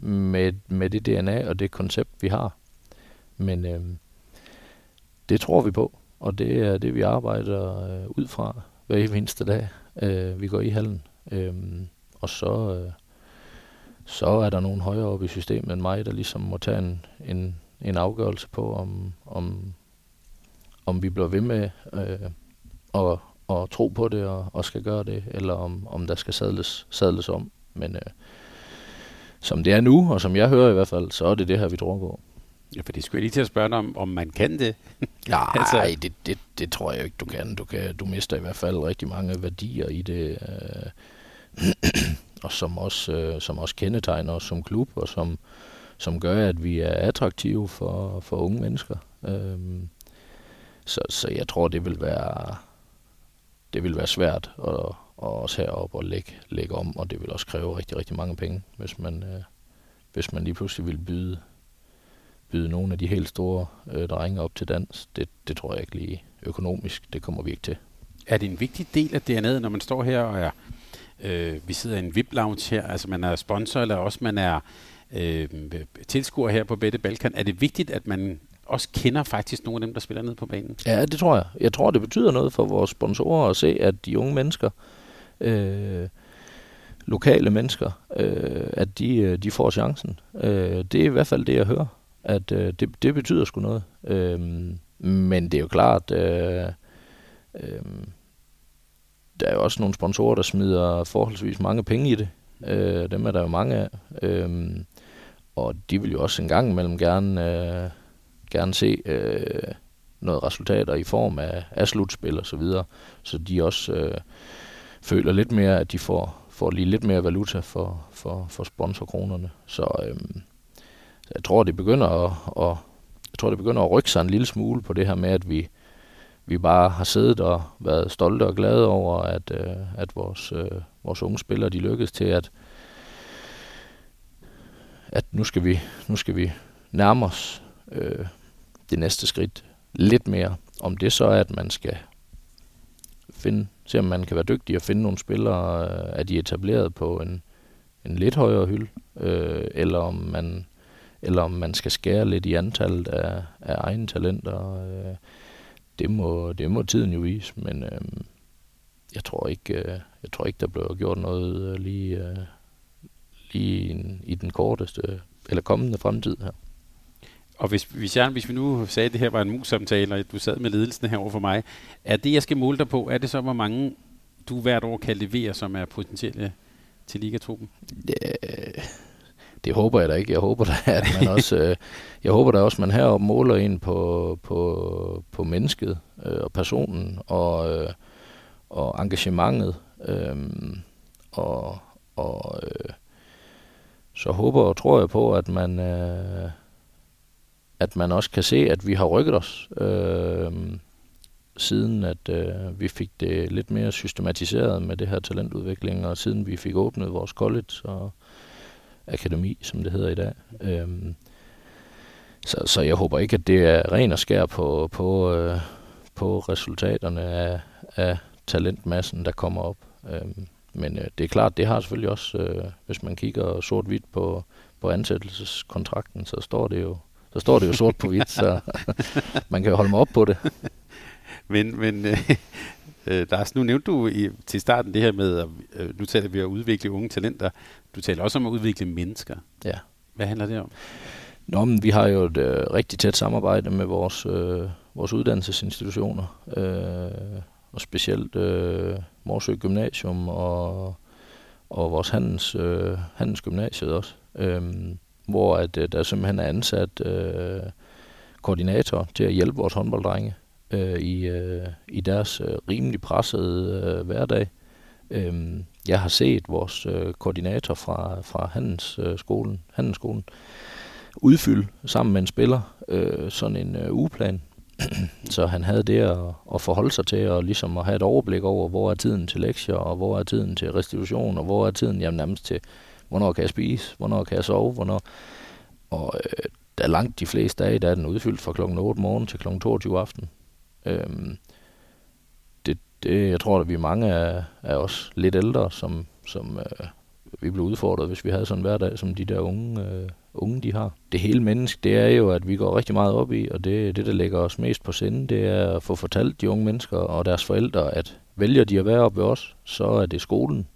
med, med det DNA og det koncept, vi har. Men øh, det tror vi på, og det er det, vi arbejder øh, ud fra hver eneste dag, øh, vi går i hallen. Øh, og så, øh, så er der nogen højere oppe i systemet end mig, der ligesom må tage en, en, en afgørelse på, om, om, om vi bliver ved med øh, at, at tro på det og, og skal gøre det, eller om, om der skal sadles, sadles om. Men øh, som det er nu, og som jeg hører i hvert fald, så er det det her, vi tror på. Ja, for det skulle jeg lige til at spørge dig om, om man kan det. Nej, altså. det, det, det tror jeg ikke, du kan. Du, kan. du mister i hvert fald rigtig mange værdier i det, øh, og som også, øh, som også kendetegner os som klub, og som, som gør, at vi er attraktive for, for unge mennesker. Øh, så, så jeg tror, det vil være, det vil være svært at, at også heroppe og lægge, lægge om, og det vil også kræve rigtig, rigtig mange penge, hvis man, øh, hvis man lige pludselig vil byde byde nogle af de helt store øh, drenge op til dans, det, det tror jeg ikke lige økonomisk, det kommer vi ikke til. Er det en vigtig del af DNA'et, når man står her og er, øh, vi sidder i en VIP-lounge her, altså man er sponsor, eller også man er øh, tilskuer her på Bette Balkan, er det vigtigt, at man også kender faktisk nogle af dem, der spiller ned på banen? Ja, det tror jeg. Jeg tror, det betyder noget for vores sponsorer at se, at de unge mennesker, øh, lokale mennesker, øh, at de, øh, de får chancen. Øh, det er i hvert fald det, jeg hører at øh, det, det betyder sgu noget. Øh, men det er jo klart, øh, øh, der er jo også nogle sponsorer, der smider forholdsvis mange penge i det. Øh, dem er der jo mange af. Øh, og de vil jo også en gang imellem gerne, øh, gerne se øh, noget resultater i form af, af slutspil og så videre. Så de også øh, føler lidt mere, at de får, får lige lidt mere valuta for, for, for sponsorkronerne. Så øh, jeg tror, det begynder at, at, jeg tror, det begynder at rykke sig en lille smule på det her med, at vi, vi bare har siddet og været stolte og glade over, at, øh, at vores, øh, vores unge spillere de lykkedes til at, at nu skal vi, nu skal vi nærme os øh, det næste skridt lidt mere. Om det så er, at man skal finde, se om man kan være dygtig og finde nogle spillere øh, er de etableret på en, en lidt højere hylde, øh, eller om man eller om man skal skære lidt i antallet af, af egne talenter. Øh, det, må, det må tiden jo vise, men øh, jeg tror ikke, øh, jeg tror ikke der bliver gjort noget øh, lige, øh, lige i, i den korteste eller kommende fremtid her. Og hvis, hvis, jeg, hvis vi nu sagde, at det her var en mus-samtale, og du sad med ledelsen her over for mig, er det, jeg skal måle dig på, er det så, hvor mange du hvert år kan levere, som er potentielle til ligatruppen? Det, det håber jeg da ikke. Jeg håber da, at man også, øh, jeg håber da også, at man heroppe måler ind på, på, på mennesket øh, og personen og, øh, og engagementet. Øh, og og øh, så håber og tror jeg på, at man, øh, at man også kan se, at vi har rykket os, øh, siden at øh, vi fik det lidt mere systematiseret med det her talentudvikling, og siden vi fik åbnet vores college og akademi, som det hedder i dag. Øh, så, så jeg håber ikke, at det er ren og skær på, på, øh, på resultaterne af, af talentmassen, der kommer op. Øh, men øh, det er klart, det har selvfølgelig også, øh, hvis man kigger sort-hvidt på, på ansættelseskontrakten, så står det jo så står det jo sort på hvidt, så man kan jo holde mig op på det. Men, men øh, øh, Lars, nu nævnte du i, til starten det her med, at øh, nu taler vi om at udvikle unge talenter. Du taler også om at udvikle mennesker. Ja. Hvad handler det om? Nå, men vi har jo et øh, rigtig tæt samarbejde med vores, øh, vores uddannelsesinstitutioner, øh, og specielt øh, Morsø Gymnasium og, og vores handels, øh, handelsgymnasiet også. Øh, hvor at, øh, der simpelthen er ansat øh, koordinator til at hjælpe vores håndbolddrenge øh, i, øh, i deres øh, rimelig pressede øh, hverdag. Øh, jeg har set vores øh, koordinator fra, fra handelsskolen, øh, handelsskolen udfylde sammen med en spiller øh, sådan en øh, ugeplan, så han havde det at, at forholde sig til, og ligesom at have et overblik over, hvor er tiden til lektier, og hvor er tiden til restitution, og hvor er tiden jamen, nærmest til hvornår kan jeg spise, hvornår kan jeg sove, hvornår... Og øh, der er langt de fleste dage, der er den udfyldt fra klokken 8 morgen til klokken 22 aften. Øhm, det, det, jeg tror, at vi er mange af, af os lidt ældre, som, som øh, vi blev udfordret, hvis vi havde sådan en hverdag, som de der unge, øh, unge de har. Det hele menneske, det er jo, at vi går rigtig meget op i, og det, det, der lægger os mest på sinde, det er at få fortalt de unge mennesker og deres forældre, at vælger de at være oppe ved os, så er det skolen,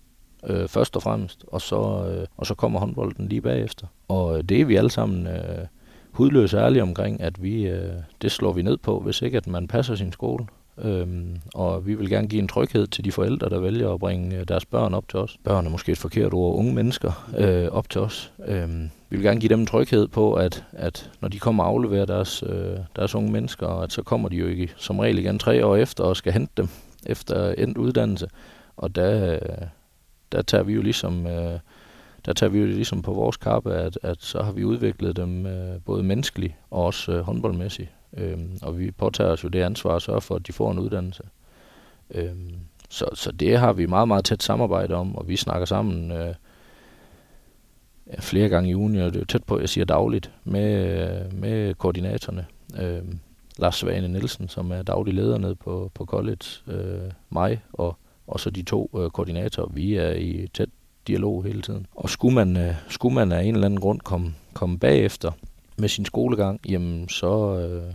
øh, først og fremmest, og så, øh, og så kommer håndbolden lige bagefter. Og øh, det er vi alle sammen øh, hudløse ærlige omkring, at vi, øh, det slår vi ned på, hvis ikke at man passer sin skole. Øhm, og vi vil gerne give en tryghed til de forældre, der vælger at bringe øh, deres børn op til os. Børn er måske et forkert ord, unge mennesker øh, op til os. Øhm, vi vil gerne give dem en tryghed på, at, at når de kommer og afleverer deres, øh, deres unge mennesker, at så kommer de jo ikke som regel igen tre år efter og skal hente dem efter endt uddannelse. Og der, øh, der tager vi jo ligesom, øh, der tager vi jo ligesom på vores kappe, at, at så har vi udviklet dem øh, både menneskeligt og også øh, håndboldmæssigt. Øhm, og vi påtager os jo det ansvar at sørge for, at de får en uddannelse. Øhm, så, så det har vi meget, meget tæt samarbejde om, og vi snakker sammen øh, flere gange i ugen, og det er jo tæt på, jeg siger dagligt, med, øh, med koordinatorerne. Øhm, Lars Svane Nielsen, som er daglig leder nede på, på college, øh, mig og og så de to øh, koordinatorer, vi er i tæt dialog hele tiden. Og skulle man, øh, skulle man af en eller anden grund komme, komme bagefter med sin skolegang, jamen så, øh,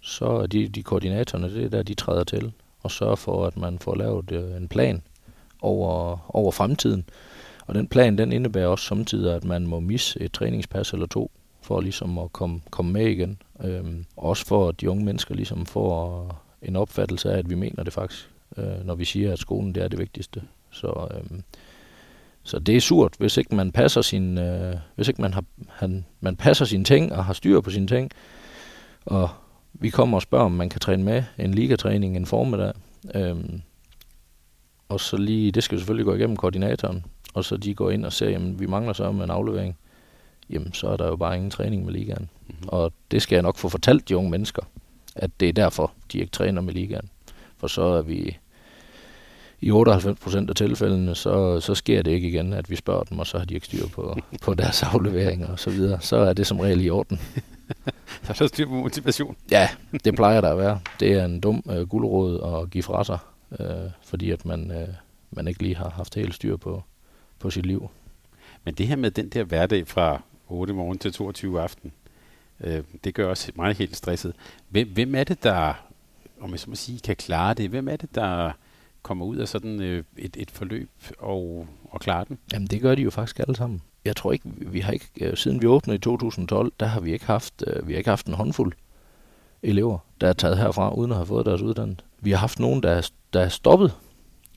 så er de, de koordinatorerne, det er der, de træder til og sørger for, at man får lavet øh, en plan over, over fremtiden. Og den plan, den indebærer også samtidig, at man må misse et træningspas eller to, for ligesom at komme, komme med igen. Øhm, også for, at de unge mennesker ligesom får en opfattelse af, at vi mener det faktisk øh, når vi siger, at skolen det er det vigtigste. Så, øh, så det er surt, hvis ikke man passer sin, øh, hvis ikke man har, han, man passer sine ting og har styr på sine ting. Og vi kommer og spørger, om man kan træne med en ligatræning en formiddag. Øh, og så lige, det skal selvfølgelig gå igennem koordinatoren, og så de går ind og ser, jamen vi mangler så med en aflevering. Jamen så er der jo bare ingen træning med ligaen. Mm-hmm. Og det skal jeg nok få fortalt de unge mennesker, at det er derfor, de ikke træner med ligaen. For så er vi i 98 procent af tilfældene, så, så sker det ikke igen, at vi spørger dem, og så har de ikke styr på, på deres afleveringer og så videre. Så er det som regel i orden. så er der styr på motivation. Ja, det plejer der at være. Det er en dum øh, guldråd at give fra sig, øh, fordi at man, øh, man ikke lige har haft helt styr på, på sit liv. Men det her med den der hverdag fra 8 morgen til 22 aften, øh, det gør også mig helt stresset. Hvem, hvem er det, der, om jeg så må sige, kan klare det? Hvem er det, der kommer ud af sådan øh, et, et forløb og, og klarer den? Jamen det gør de jo faktisk alle sammen. Jeg tror ikke, vi har ikke, øh, siden vi åbnede i 2012, der har vi ikke haft, øh, vi har ikke haft en håndfuld elever, der er taget herfra, uden at have fået deres uddannelse. Vi har haft nogen, der er, der er stoppet,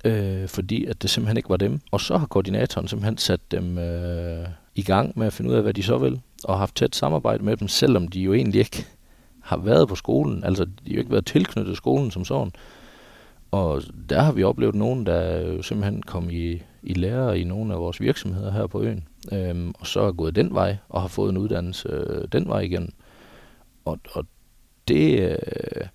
øh, fordi at det simpelthen ikke var dem. Og så har koordinatoren simpelthen sat dem øh, i gang med at finde ud af, hvad de så vil, og haft tæt samarbejde med dem, selvom de jo egentlig ikke har været på skolen. Altså, de har jo ikke været tilknyttet skolen som sådan. Og der har vi oplevet nogen, der jo simpelthen kom i, i lære i nogle af vores virksomheder her på øen, øhm, og så er gået den vej og har fået en uddannelse øh, den vej igen. Og, og det, øh,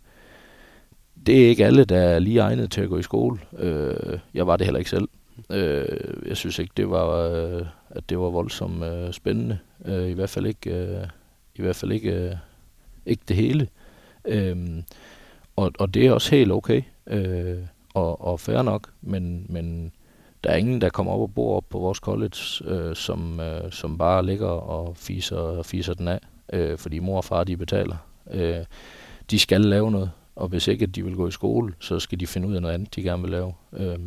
det er ikke alle, der er lige egnet til at gå i skole. Øh, jeg var det heller ikke selv. Øh, jeg synes ikke, det var, øh, at det var voldsomt øh, spændende. Øh, I hvert fald ikke, øh, i hvert fald ikke, øh, ikke det hele. Øh, og, og det er også helt okay øh, og, og fair nok, men, men der er ingen, der kommer op og bor op på vores college, øh, som, øh, som bare ligger og fiser, fiser den af, øh, fordi mor og far de betaler. Øh, de skal lave noget, og hvis ikke de vil gå i skole, så skal de finde ud af noget andet, de gerne vil lave. Øh,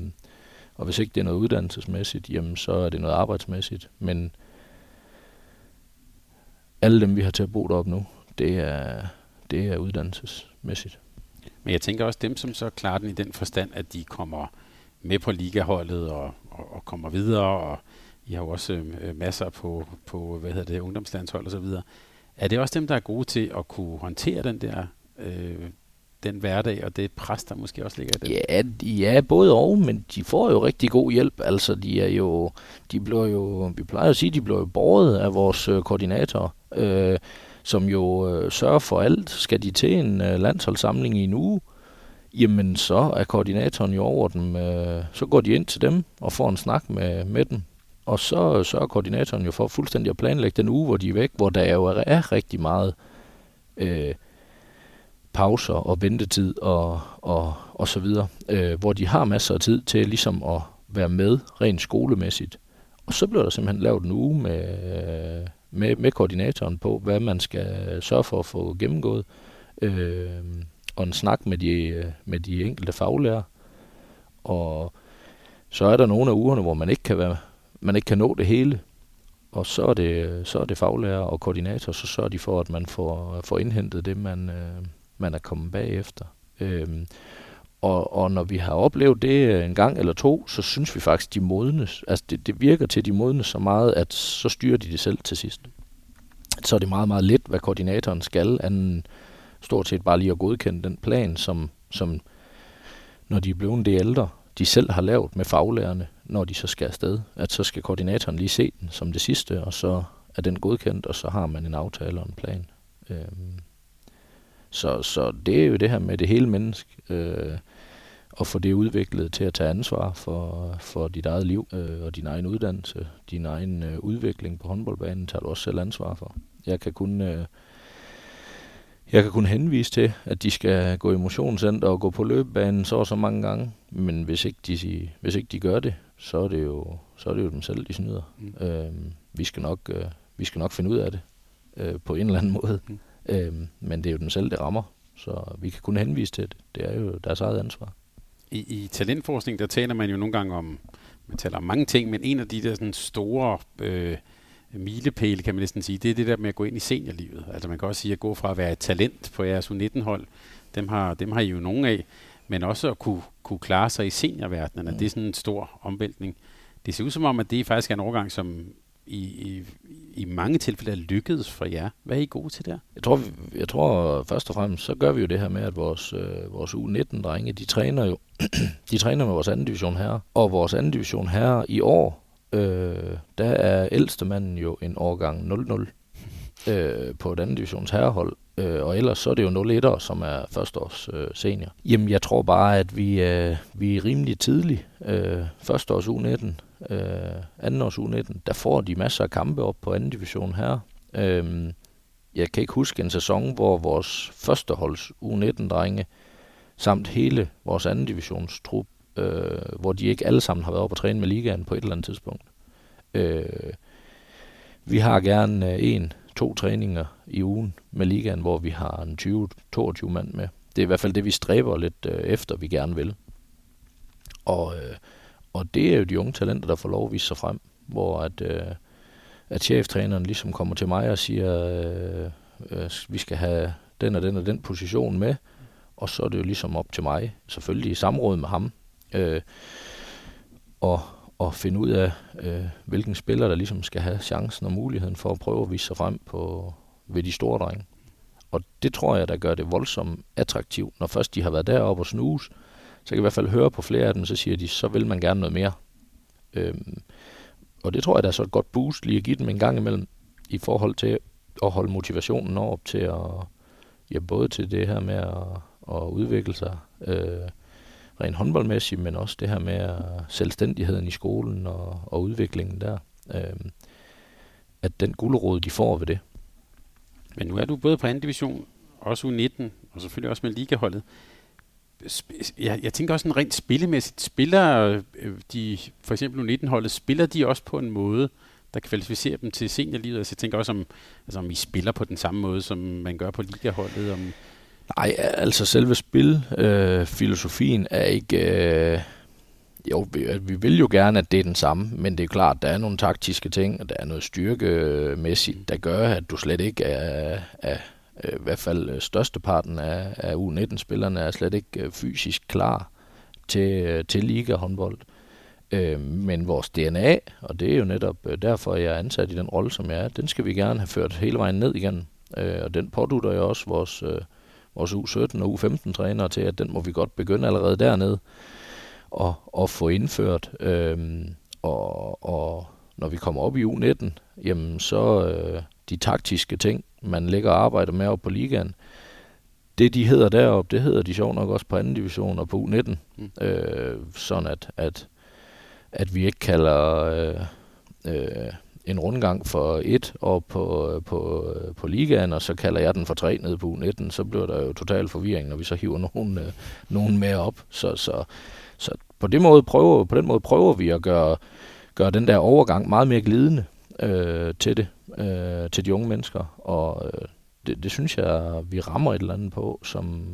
og hvis ikke det er noget uddannelsesmæssigt, jamen så er det noget arbejdsmæssigt. Men alle dem, vi har til at bo deroppe nu, det er, det er uddannelsesmæssigt. Men jeg tænker også dem, som så klarer den i den forstand, at de kommer med på ligaholdet og, og, og kommer videre, og I har jo også øh, masser på, på hvad hedder det, ungdomslandshold og så videre. Er det også dem, der er gode til at kunne håndtere den der øh, den hverdag og det pres, der måske også ligger i det? Ja, de er både og, men de får jo rigtig god hjælp. Altså, de er jo, de bliver jo, vi plejer at sige, de bliver jo båret af vores øh, koordinator. Øh, som jo øh, sørger for alt. Skal de til en øh, landsholdssamling i en uge, jamen så er koordinatoren jo over dem. Øh, så går de ind til dem og får en snak med, med dem. Og så sørger koordinatoren jo for fuldstændig at planlægge den uge, hvor de er væk, hvor der jo er rigtig meget øh, pauser og ventetid og, og, og så videre, øh, hvor de har masser af tid til ligesom at være med rent skolemæssigt. Og så bliver der simpelthen lavet en uge med, øh, med, med koordinatoren på, hvad man skal sørge for at få gennemgået, øh, og en snak med de, med de enkelte faglærer. Og så er der nogle af ugerne, hvor man ikke kan, være, man ikke kan nå det hele, og så er det, så er det faglærer og koordinator, så sørger de for, at man får, får indhentet det, man, øh, man er kommet bagefter. Øh, og, og når vi har oplevet det øh, en gang eller to, så synes vi faktisk, de modnes. Altså det, det virker til, at de modnes så meget, at så styrer de det selv til sidst. Så er det meget, meget let, hvad koordinatoren skal, anden stort set bare lige at godkende den plan, som, som når de er blevet det ældre, de selv har lavet med faglærerne, når de så skal afsted. At så skal koordinatoren lige se den som det sidste, og så er den godkendt, og så har man en aftale og en plan. Øhm, så, så det er jo det her med det hele menneske. Øh, og få det udviklet til at tage ansvar for, for dit eget liv øh, og din egen uddannelse, din egen øh, udvikling på håndboldbanen, tager du også selv ansvar for. Jeg kan kun, øh, jeg kan kun henvise til, at de skal gå i motionscenter og gå på løbebanen så og så mange gange, men hvis ikke de, hvis ikke de gør det, så er det jo, så er det jo dem selv, de snyder. Mm. Øh, vi, skal nok, øh, vi skal nok finde ud af det øh, på en eller anden måde, mm. øh, men det er jo dem selv, det rammer, så vi kan kun henvise til det. Det er jo deres eget ansvar i, i talentforskning, der taler man jo nogle gange om, man taler om mange ting, men en af de der sådan store øh, milepæle, kan man næsten sige, det er det der med at gå ind i seniorlivet. Altså man kan også sige at gå fra at være et talent på jeres U19-hold, dem har, dem har I jo nogen af, men også at kunne, kunne klare sig i seniorverdenen, mm. det er sådan en stor omvæltning. Det ser ud som om, at det faktisk er en overgang, som i, i, i mange tilfælde er lykkedes for jer. Hvad er I gode til der? Jeg tror, jeg tror først og fremmest, så gør vi jo det her med, at vores, øh, vores U19-drenge, de træner jo de træner med vores anden division her. Og vores anden division her i år, øh, der er ældste manden jo en årgang 0-0. øh, på et andet divisions herrehold. Øh, og ellers så er det jo 0 som er førsteårs øh, senior. Jamen, jeg tror bare, at vi, øh, vi er rimelig tidligt. Øh, førsteårs U19, øh, andenårs U19, der får de masser af kampe op på anden division her. Øh, jeg kan ikke huske en sæson, hvor vores førsteholds U19-drenge samt hele vores anden divisionstrup, øh, hvor de ikke alle sammen har været oppe og træne med ligaen på et eller andet tidspunkt. Øh, vi har gerne øh, en, to træninger i ugen med ligaen, hvor vi har en 20-22 mand med. Det er i hvert fald det, vi stræber lidt øh, efter, vi gerne vil. Og, øh, og det er jo de unge talenter, der får lov at vise sig frem, hvor at, øh, at cheftræneren ligesom kommer til mig og siger, øh, øh, vi skal have den og den og den position med, og så er det jo ligesom op til mig, selvfølgelig i samråd med ham, øh, og, og finde ud af, øh, hvilken spiller, der ligesom skal have chancen og muligheden for at prøve at vise sig frem på, ved de store drenge. Og det tror jeg, der gør det voldsomt attraktivt. Når først de har været deroppe og snuse, så kan jeg i hvert fald høre på flere af dem, så siger de, så vil man gerne noget mere. Øhm, og det tror jeg, der er så et godt boost lige at give dem en gang imellem, i forhold til at holde motivationen op til at, ja, både til det her med at, at udvikle sig øh, rent håndboldmæssigt, men også det her med øh, selvstændigheden i skolen og, og udviklingen der. Øh, at den gulerod, de får ved det. Men nu er du både på anden division, også U19, og selvfølgelig også med ligaholdet. Jeg, jeg tænker også en rent spillemæssigt. Spiller øh, de, for eksempel U19-holdet, spiller de også på en måde, der kvalificerer dem til seniorlivet? Altså, jeg tænker også, om, altså, om I spiller på den samme måde, som man gør på ligaholdet. Om Nej, altså selve spilfilosofien øh, er ikke... Øh, jo, vi, vi vil jo gerne, at det er den samme, men det er klart, der er nogle taktiske ting, og der er noget styrkemæssigt, der gør, at du slet ikke er, er Øh, i hvert fald øh, størsteparten af, af U19-spillerne er slet ikke øh, fysisk klar til, øh, til liga-håndbold. Øh, men vores DNA, og det er jo netop øh, derfor, jeg er ansat i den rolle, som jeg er, den skal vi gerne have ført hele vejen ned igen. Øh, og den pådutter jeg også vores, øh, vores U17 og U15-trænere til, at den må vi godt begynde allerede dernede og, og få indført. Øh, og, og når vi kommer op i U19, jamen så øh, de taktiske ting, man lægger og arbejder med op på ligaen, det de hedder deroppe, det hedder de sjov nok også på anden division og på U19. Mm. Øh, sådan at, at at vi ikke kalder øh, øh, en rundgang for et og på, på, på ligaen, og så kalder jeg den for tre nede på U19, så bliver der jo total forvirring, når vi så hiver nogen, øh, nogen med op. Så, så, så på, det måde prøver, på den måde prøver vi at gøre, gøre den der overgang meget mere glidende øh, til det, øh, til de unge mennesker. Og øh, det, det synes jeg, vi rammer et eller andet på, som,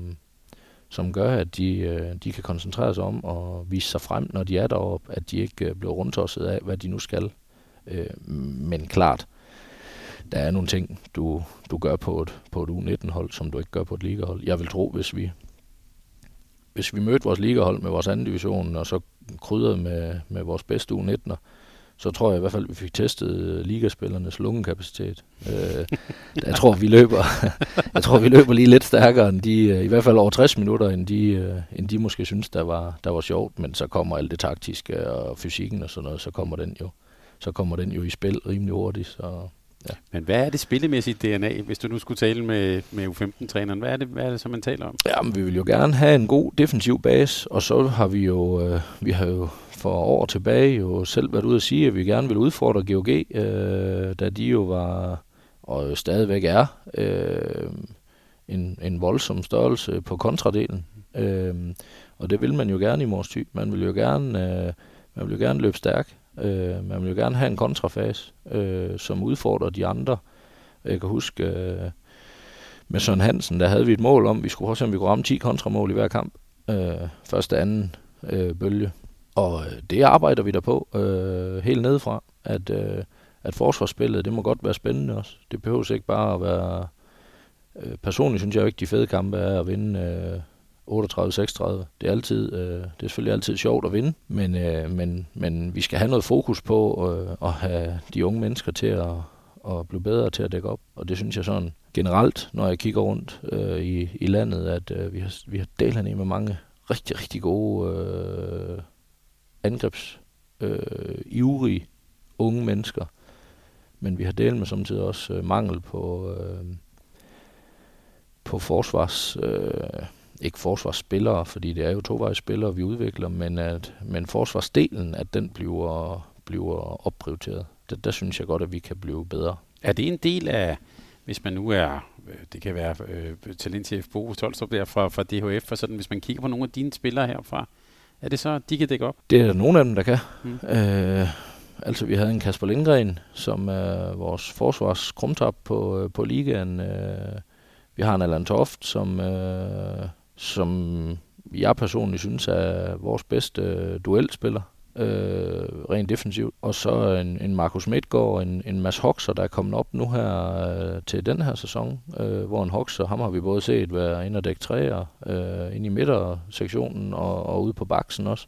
som gør, at de, øh, de kan koncentrere sig om og vise sig frem, når de er deroppe, at de ikke øh, bliver rundtosset af, hvad de nu skal. Øh, men klart, der er nogle ting, du, du gør på et, på et U19-hold, som du ikke gør på et ligahold. Jeg vil tro, hvis vi, hvis vi mødte vores ligahold med vores anden division, og så krydrede med, med vores bedste U19'er, så tror jeg i hvert fald, at vi fik testet øh, ligaspillernes lungekapacitet. Øh, jeg tror, vi løber, jeg tror, vi løber lige lidt stærkere end de, øh, i hvert fald over 60 minutter, end de, øh, end de måske synes, der var, der var sjovt, men så kommer alt det taktiske og fysikken og sådan noget, så kommer den jo, så kommer den jo i spil rimelig hurtigt. Så, ja. Men hvad er det spillemæssige DNA, hvis du nu skulle tale med, med U15-træneren? Hvad er det, hvad er det så, man taler om? Jamen, vi vil jo gerne have en god defensiv base, og så har vi jo, øh, vi har jo for år tilbage jo selv været ude at sige, at vi gerne vil udfordre GOG, øh, da de jo var, og stadigvæk er, øh, en, en voldsom størrelse på kontradelen. Øh, og det vil man jo gerne i Mors Ty. Man vil jo gerne, øh, man vil jo gerne løbe stærk. Øh, man vil jo gerne have en kontrafase, øh, som udfordrer de andre. Jeg kan huske, øh, med Søren Hansen, der havde vi et mål om, vi skulle også om vi kunne ramme 10 kontramål i hver kamp. Øh, første anden øh, bølge. Og øh, det arbejder vi der på øh, helt nedefra, at, øh, at forsvarsspillet, det må godt være spændende også. Det behøver ikke bare at være... Øh, personligt synes jeg jo ikke, de fede kampe er at vinde øh, 38-36. Det er altid, øh, det er selvfølgelig altid sjovt at vinde, men, øh, men, men vi skal have noget fokus på øh, at have de unge mennesker til at, at blive bedre til at dække op. Og det synes jeg sådan generelt, når jeg kigger rundt øh, i, i landet, at øh, vi har, vi har delt med mange rigtig, rigtig gode øh, angrebs øh, ivrige unge mennesker, men vi har delt med samtidig også øh, mangel på, øh, på forsvars... Øh, ikke forsvarsspillere, fordi det er jo tovejsspillere, vi udvikler, men at men forsvarsdelen, at den bliver, bliver opprioriteret. Der, der synes jeg godt, at vi kan blive bedre. Er det en del af, hvis man nu er, øh, det kan være øh, talentchef Bo Tolstrup der fra, fra DHF, og sådan, hvis man kigger på nogle af dine spillere herfra, er det så, de kan dække op? Det er der nogle af dem, der kan. Mm. Øh, altså, vi havde en Kasper Lindgren, som er vores forsvarskrumtap på, øh, på ligaen. Øh, vi har en Allan Toft, som, øh, som jeg personligt synes er vores bedste øh, duelspiller øh, rent defensivt. Og så en, en Markus Midtgaard en, en Mads Hoxer, der er kommet op nu her øh, til den her sæson, øh, hvor en Hoxer, ham har vi både set være inde og dække træer, øh, inde i midtersektionen og, og ude på baksen også.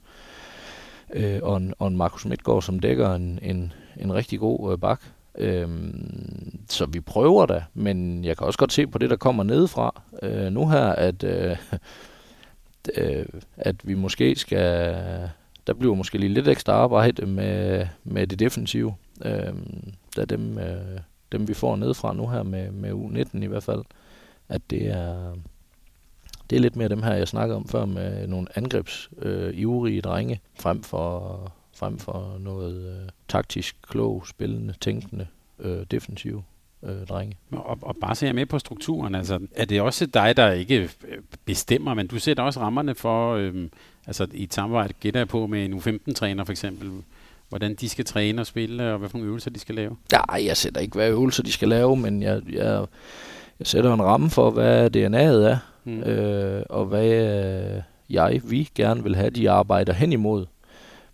Øh, og, en, og en Markus Midtgaard, som dækker en, en, en rigtig god øh, bak. Øhm, så vi prøver da, men jeg kan også godt se på det, der kommer nedefra øh, nu her, at, øh, øh, at vi måske skal der bliver måske lige lidt ekstra arbejde med, med det defensive. Øh, da dem, øh, dem vi får nedefra nu her med, med U19 i hvert fald, at det er, det er lidt mere dem her, jeg snakkede om før, med nogle angrebs øh, ivrige drenge, frem for, frem for noget øh, taktisk, klog, spillende, tænkende, øh, defensive øh, drenge. Og, og bare se med på strukturen, altså er det også dig, der ikke øh, bestemmer, men du sætter også rammerne for, øh, altså i et samarbejde gætter jeg på med en U15-træner for eksempel, hvordan de skal træne og spille, og hvad for nogle øvelser de skal lave? Nej, jeg sætter ikke, hvad øvelser de skal lave, men jeg, jeg, jeg sætter en ramme for, hvad DNA'et er, mm. øh, og hvad øh, jeg, vi gerne vil have, de arbejder hen imod.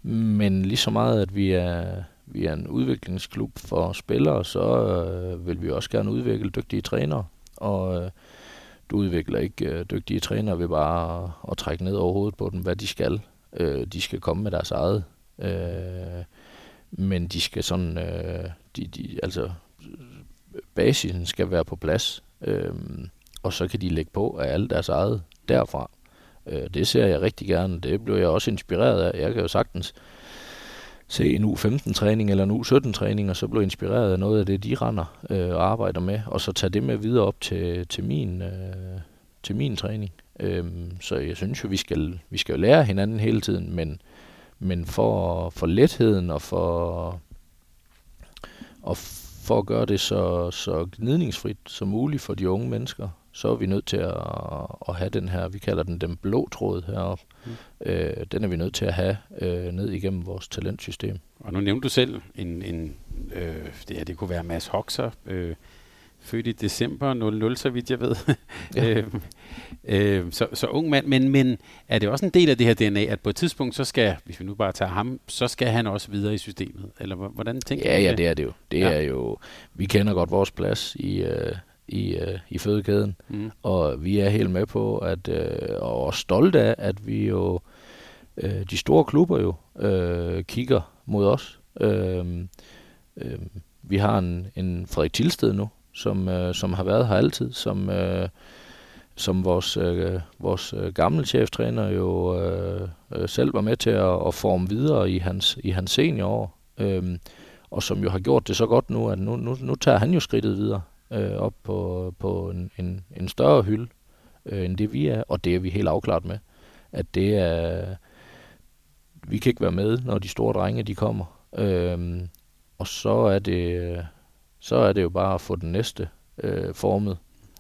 Men lige så meget, at vi er, vi er en udviklingsklub for spillere, så øh, vil vi også gerne udvikle dygtige trænere. Og øh, du udvikler ikke øh, dygtige trænere ved bare at, at trække ned over hovedet på dem, hvad de skal. Øh, de skal komme med deres eget. Øh, men de skal sådan, øh, de, de, altså basisen skal være på plads. Øh, og så kan de lægge på af alt deres eget derfra. Øh, det ser jeg rigtig gerne. Det blev jeg også inspireret af. Jeg kan jo sagtens se en U15-træning eller en U17-træning, og så blive inspireret af noget af det, de render øh, og arbejder med, og så tage det med videre op til, til, min, øh, til min træning. Øh, så jeg synes jo, vi skal, vi skal lære hinanden hele tiden, men, men for, for letheden og for, og for at gøre det så, så gnidningsfrit som muligt for de unge mennesker, så er vi nødt til at, at have den her, vi kalder den den blå tråd heroppe. Mm. Øh, den er vi nødt til at have øh, ned igennem vores talentsystem. Og nu nævnte du selv, en, en, øh, det, her, det kunne være Mads Hoxer, øh, født i december 00, så vidt jeg ved. Ja. øh, øh, så, så ung mand, men, men er det også en del af det her DNA, at på et tidspunkt, så skal, hvis vi nu bare tager ham, så skal han også videre i systemet? Eller hvordan tænker ja, du Ja, det er det jo. Det ja. er jo, vi kender godt vores plads i, øh, i, øh, i fødekæden. Mm. Og vi er helt med på, at, øh, og er stolte af, at vi jo, øh, de store klubber jo, øh, kigger mod os. Øh, øh, vi har en, en Frederik Tilsted nu, som, øh, som har været her altid, som, øh, som vores, øh, vores øh, gamle cheftræner jo øh, øh, selv var med til at, at forme videre i hans, i hans seniorår. Øh, og som jo har gjort det så godt nu, at nu, nu, nu tager han jo skridtet videre øh, op på, på en, en, en større hylde, øh, end det vi er, og det er vi helt afklaret med. At det er, vi kan ikke være med, når de store drenge de kommer. Øh, og så er det, så er det jo bare at få den næste øh, formet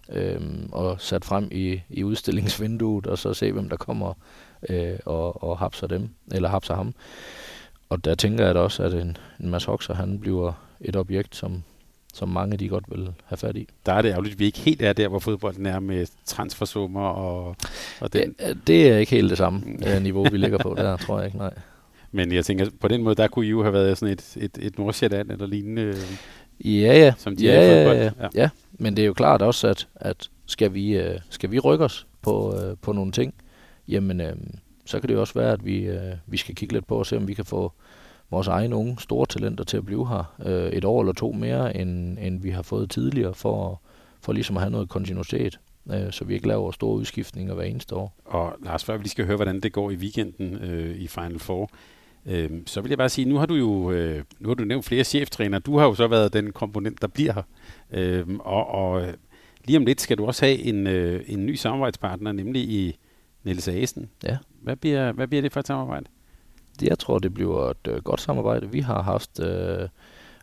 øh, og sat frem i, i udstillingsvinduet, og så se, hvem der kommer øh, og, og hapser dem, eller hapser ham. Og der tænker jeg da også, at en, en Mads Hoxer, han bliver et objekt, som, som mange de godt vil have fat i. Der er det ærgerligt, at vi ikke helt er der, hvor fodbolden er med transfersummer og, og den. Det, det er ikke helt det samme uh, niveau, vi ligger på der, tror jeg ikke, nej. Men jeg tænker, på den måde, der kunne I jo have været sådan et, et, et Nordsjælland eller lignende. Ja, ja. Som de ja, er i fodbold. Ja, ja. ja, men det er jo klart også, at, at skal, vi, uh, skal vi rykke os på, på nogle ting, jamen så kan det jo også være, at vi, vi skal kigge lidt på og se, om vi kan få vores egne unge store talenter til at blive her øh, et år eller to mere, end, end vi har fået tidligere, for, for ligesom at have noget kontinuitet, øh, så vi ikke laver store udskiftninger hver eneste år. Og Lars, før vi lige skal høre, hvordan det går i weekenden øh, i Final Four, Øhm, så vil jeg bare sige, nu har du jo øh, nu har du nævnt flere cheftræner. Du har jo så været den komponent, der bliver her. Øhm, og, og øh, lige om lidt skal du også have en, øh, en ny samarbejdspartner, nemlig i Niels Asen. Ja. Hvad bliver, hvad bliver det for et samarbejde? Jeg tror, det bliver et øh, godt samarbejde. Vi har haft øh,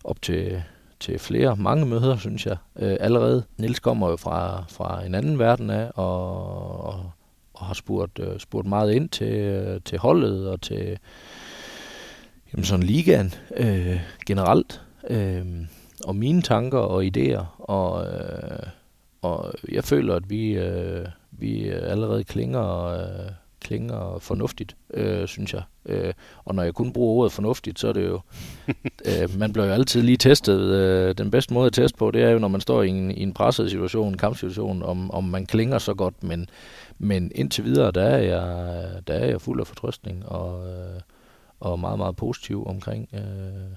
op til, til flere, mange møder, synes jeg, øh, allerede. Nils kommer jo fra, fra en anden verden af, og, og, og har spurgt, øh, spurgt meget ind til, øh, til holdet og til jamen sådan ligaen øh, generelt. Øh, og mine tanker og idéer. Og, øh, og jeg føler, at vi, øh, vi allerede klinger, øh, klinger fornuftigt, øh, synes jeg. Øh, og når jeg kun bruger ordet fornuftigt, så er det jo... øh, man bliver jo altid lige testet. Øh, den bedste måde at teste på, det er jo, når man står i en, i en presset situation, en kampsituation, om, om man klinger så godt. Men, men indtil videre, der er jeg, der er jeg fuld af fortrøstning og, øh, og meget, meget positiv omkring, øh,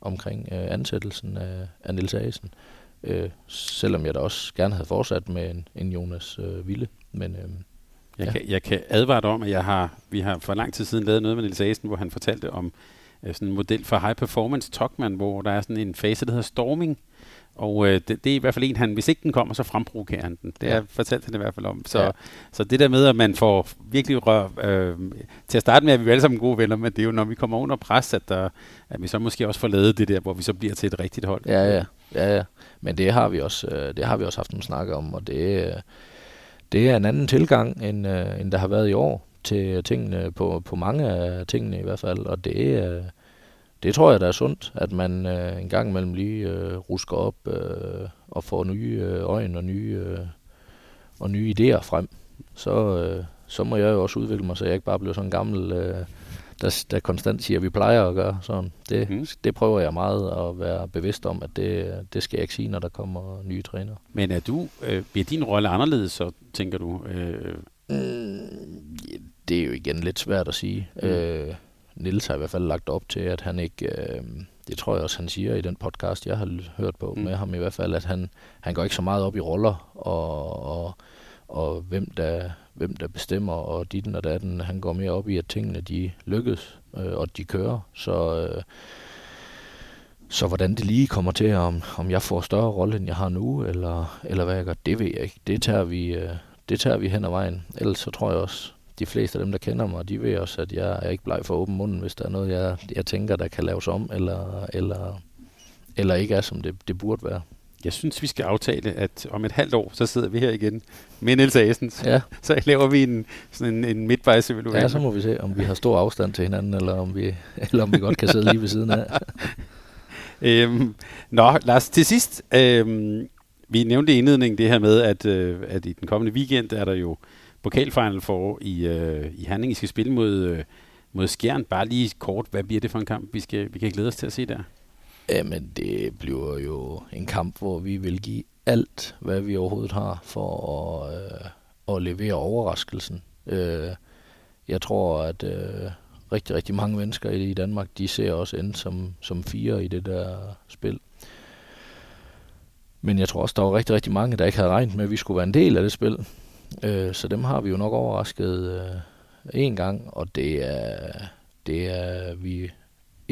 omkring øh, ansættelsen af, af Nils Asen. Øh, selvom jeg da også gerne havde fortsat med en, en Jonas øh, Ville. Men, øh, jeg, ja. kan, jeg kan advare dig om, at jeg har, vi har for lang tid siden lavet noget med Nils Asen, hvor han fortalte om øh, sådan en model for high performance Tokman, hvor der er sådan en fase, der hedder storming, og øh, det, det er i hvert fald en, han, hvis ikke den kommer, så fremprovokerer han den. Det ja. har fortalt han i hvert fald om. Så, ja. så det der med, at man får virkelig rør... Øh, til at starte med, at vi er alle sammen gode venner, men det er jo, når vi kommer under pres, at, der, at vi så måske også får lavet det der, hvor vi så bliver til et rigtigt hold. Ja, ja. ja, ja. Men det har vi også, øh, det har vi også haft nogle snakke om, og det, øh, det er en anden tilgang, end, øh, end der har været i år til tingene, på, på mange af tingene i hvert fald, og det, øh, det tror jeg, der er sundt, at man øh, en gang imellem lige øh, rusker op og får nye øjne og nye, og nye idéer frem. Så, så må jeg jo også udvikle mig, så jeg ikke bare bliver sådan en gammel der, der konstant siger, at vi plejer at gøre sådan. Det, mm. det prøver jeg meget at være bevidst om, at det, det skal jeg ikke sige, når der kommer nye trænere. Men er du, øh, bliver din rolle anderledes, så tænker du? Øh... Mm, det er jo igen lidt svært at sige. Mm. Øh, Nils har i hvert fald lagt op til, at han ikke... Øh, det tror jeg også, han siger i den podcast, jeg har hørt på mm. med ham i hvert fald, at han, han går ikke så meget op i roller og, og, og hvem der hvem der bestemmer, og dit og datten. Han går mere op i, at tingene de lykkes, øh, og de kører. Så, øh, så hvordan det lige kommer til, om, om jeg får større rolle, end jeg har nu, eller, eller hvad jeg gør, det ved jeg ikke. Det tager vi, øh, det tager vi hen ad vejen. Ellers så tror jeg også, de fleste af dem, der kender mig, de ved også, at jeg er ikke bleg for åben munden, hvis der er noget, jeg, jeg tænker, der kan laves om, eller, eller, eller ikke er, som det, det burde være jeg synes, vi skal aftale, at om et halvt år, så sidder vi her igen med Niels Asens. Ja. Så laver vi en, sådan en, en midtvejsevaluering. Ja, så må vi se, om vi har stor afstand til hinanden, eller om vi, eller om vi godt kan sidde lige ved siden af. øhm, nå, Lars, til sidst. Øhm, vi nævnte i indledningen det her med, at, øh, at i den kommende weekend er der jo pokalfinal for i, øh, i Handling. I skal spille mod, øh, mod Skjern. Bare lige kort, hvad bliver det for en kamp, vi, skal, vi kan glæde os til at se der? Jamen, det bliver jo en kamp, hvor vi vil give alt, hvad vi overhovedet har, for at, øh, at levere overraskelsen. Øh, jeg tror, at øh, rigtig, rigtig mange mennesker i Danmark, de ser også ind som, som fire i det der spil. Men jeg tror også, der var rigtig, rigtig mange, der ikke havde regnet med, at vi skulle være en del af det spil. Øh, så dem har vi jo nok overrasket øh, en gang, og det er, det er vi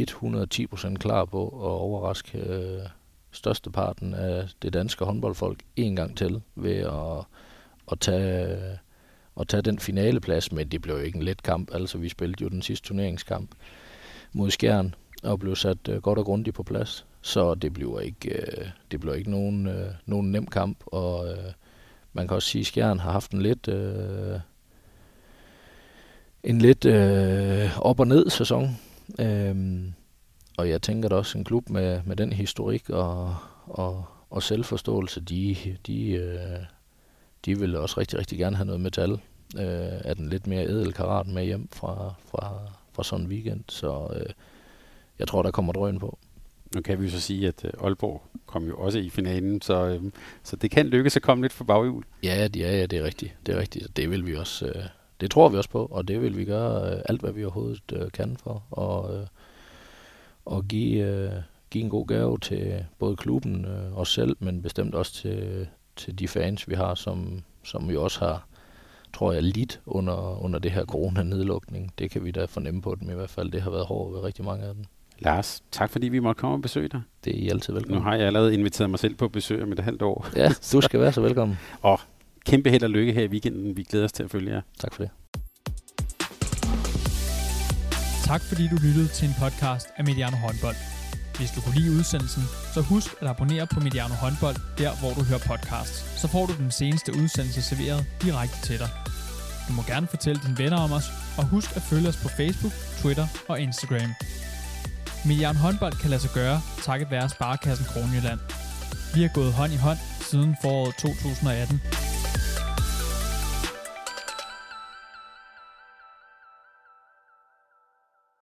110% klar på at overraske øh, størsteparten af det danske håndboldfolk en gang til ved at, at tage at tage den finaleplads, men det blev jo ikke en let kamp. Altså, vi spillede jo den sidste turneringskamp mod Skjern og blev sat øh, godt og grundigt på plads. Så det bliver ikke, øh, det bliver ikke nogen, øh, nogen nem kamp, og øh, man kan også sige, at Skjern har haft en lidt, øh, en lidt øh, op- og ned sæson. Øhm, og jeg tænker da også, en klub med, med den historik og, og, og selvforståelse, de, de, øh, de vil også rigtig, rigtig gerne have noget metal øh, af den lidt mere edel karat med hjem fra, fra, fra sådan en weekend. Så øh, jeg tror, der kommer drøn på. Nu kan vi jo så sige, at øh, Aalborg kom jo også i finalen, så, øh, så det kan lykkes at komme lidt for baghjul. Ja, ja, ja, det er rigtigt. Det er rigtigt. Det vil vi også. Øh, det tror vi også på, og det vil vi gøre øh, alt, hvad vi overhovedet øh, kan for. Og, øh, og give, øh, give en god gave til både klubben, os selv, men bestemt også til, til de fans, vi har, som, som vi også har tror jeg, lidt under, under det her corona-nedlukning. Det kan vi da fornemme på dem i hvert fald. Det har været hårdt ved rigtig mange af dem. Lars, tak fordi vi måtte komme og besøge dig. Det er I altid velkommen. Nu har jeg allerede inviteret mig selv på besøg om et halvt år. Ja, du skal være så velkommen. og kæmpe held og lykke her i weekenden. Vi glæder os til at følge jer. Tak for det. Tak fordi du lyttede til en podcast af Mediano Håndbold. Hvis du kunne lide udsendelsen, så husk at abonnere på Mediano Håndbold, der hvor du hører podcasts. Så får du den seneste udsendelse serveret direkte til dig. Du må gerne fortælle dine venner om os, og husk at følge os på Facebook, Twitter og Instagram. Mediano Håndbold kan lade sig gøre, takket være Sparkassen Kronjylland. Vi har gået hånd i hånd siden foråret 2018.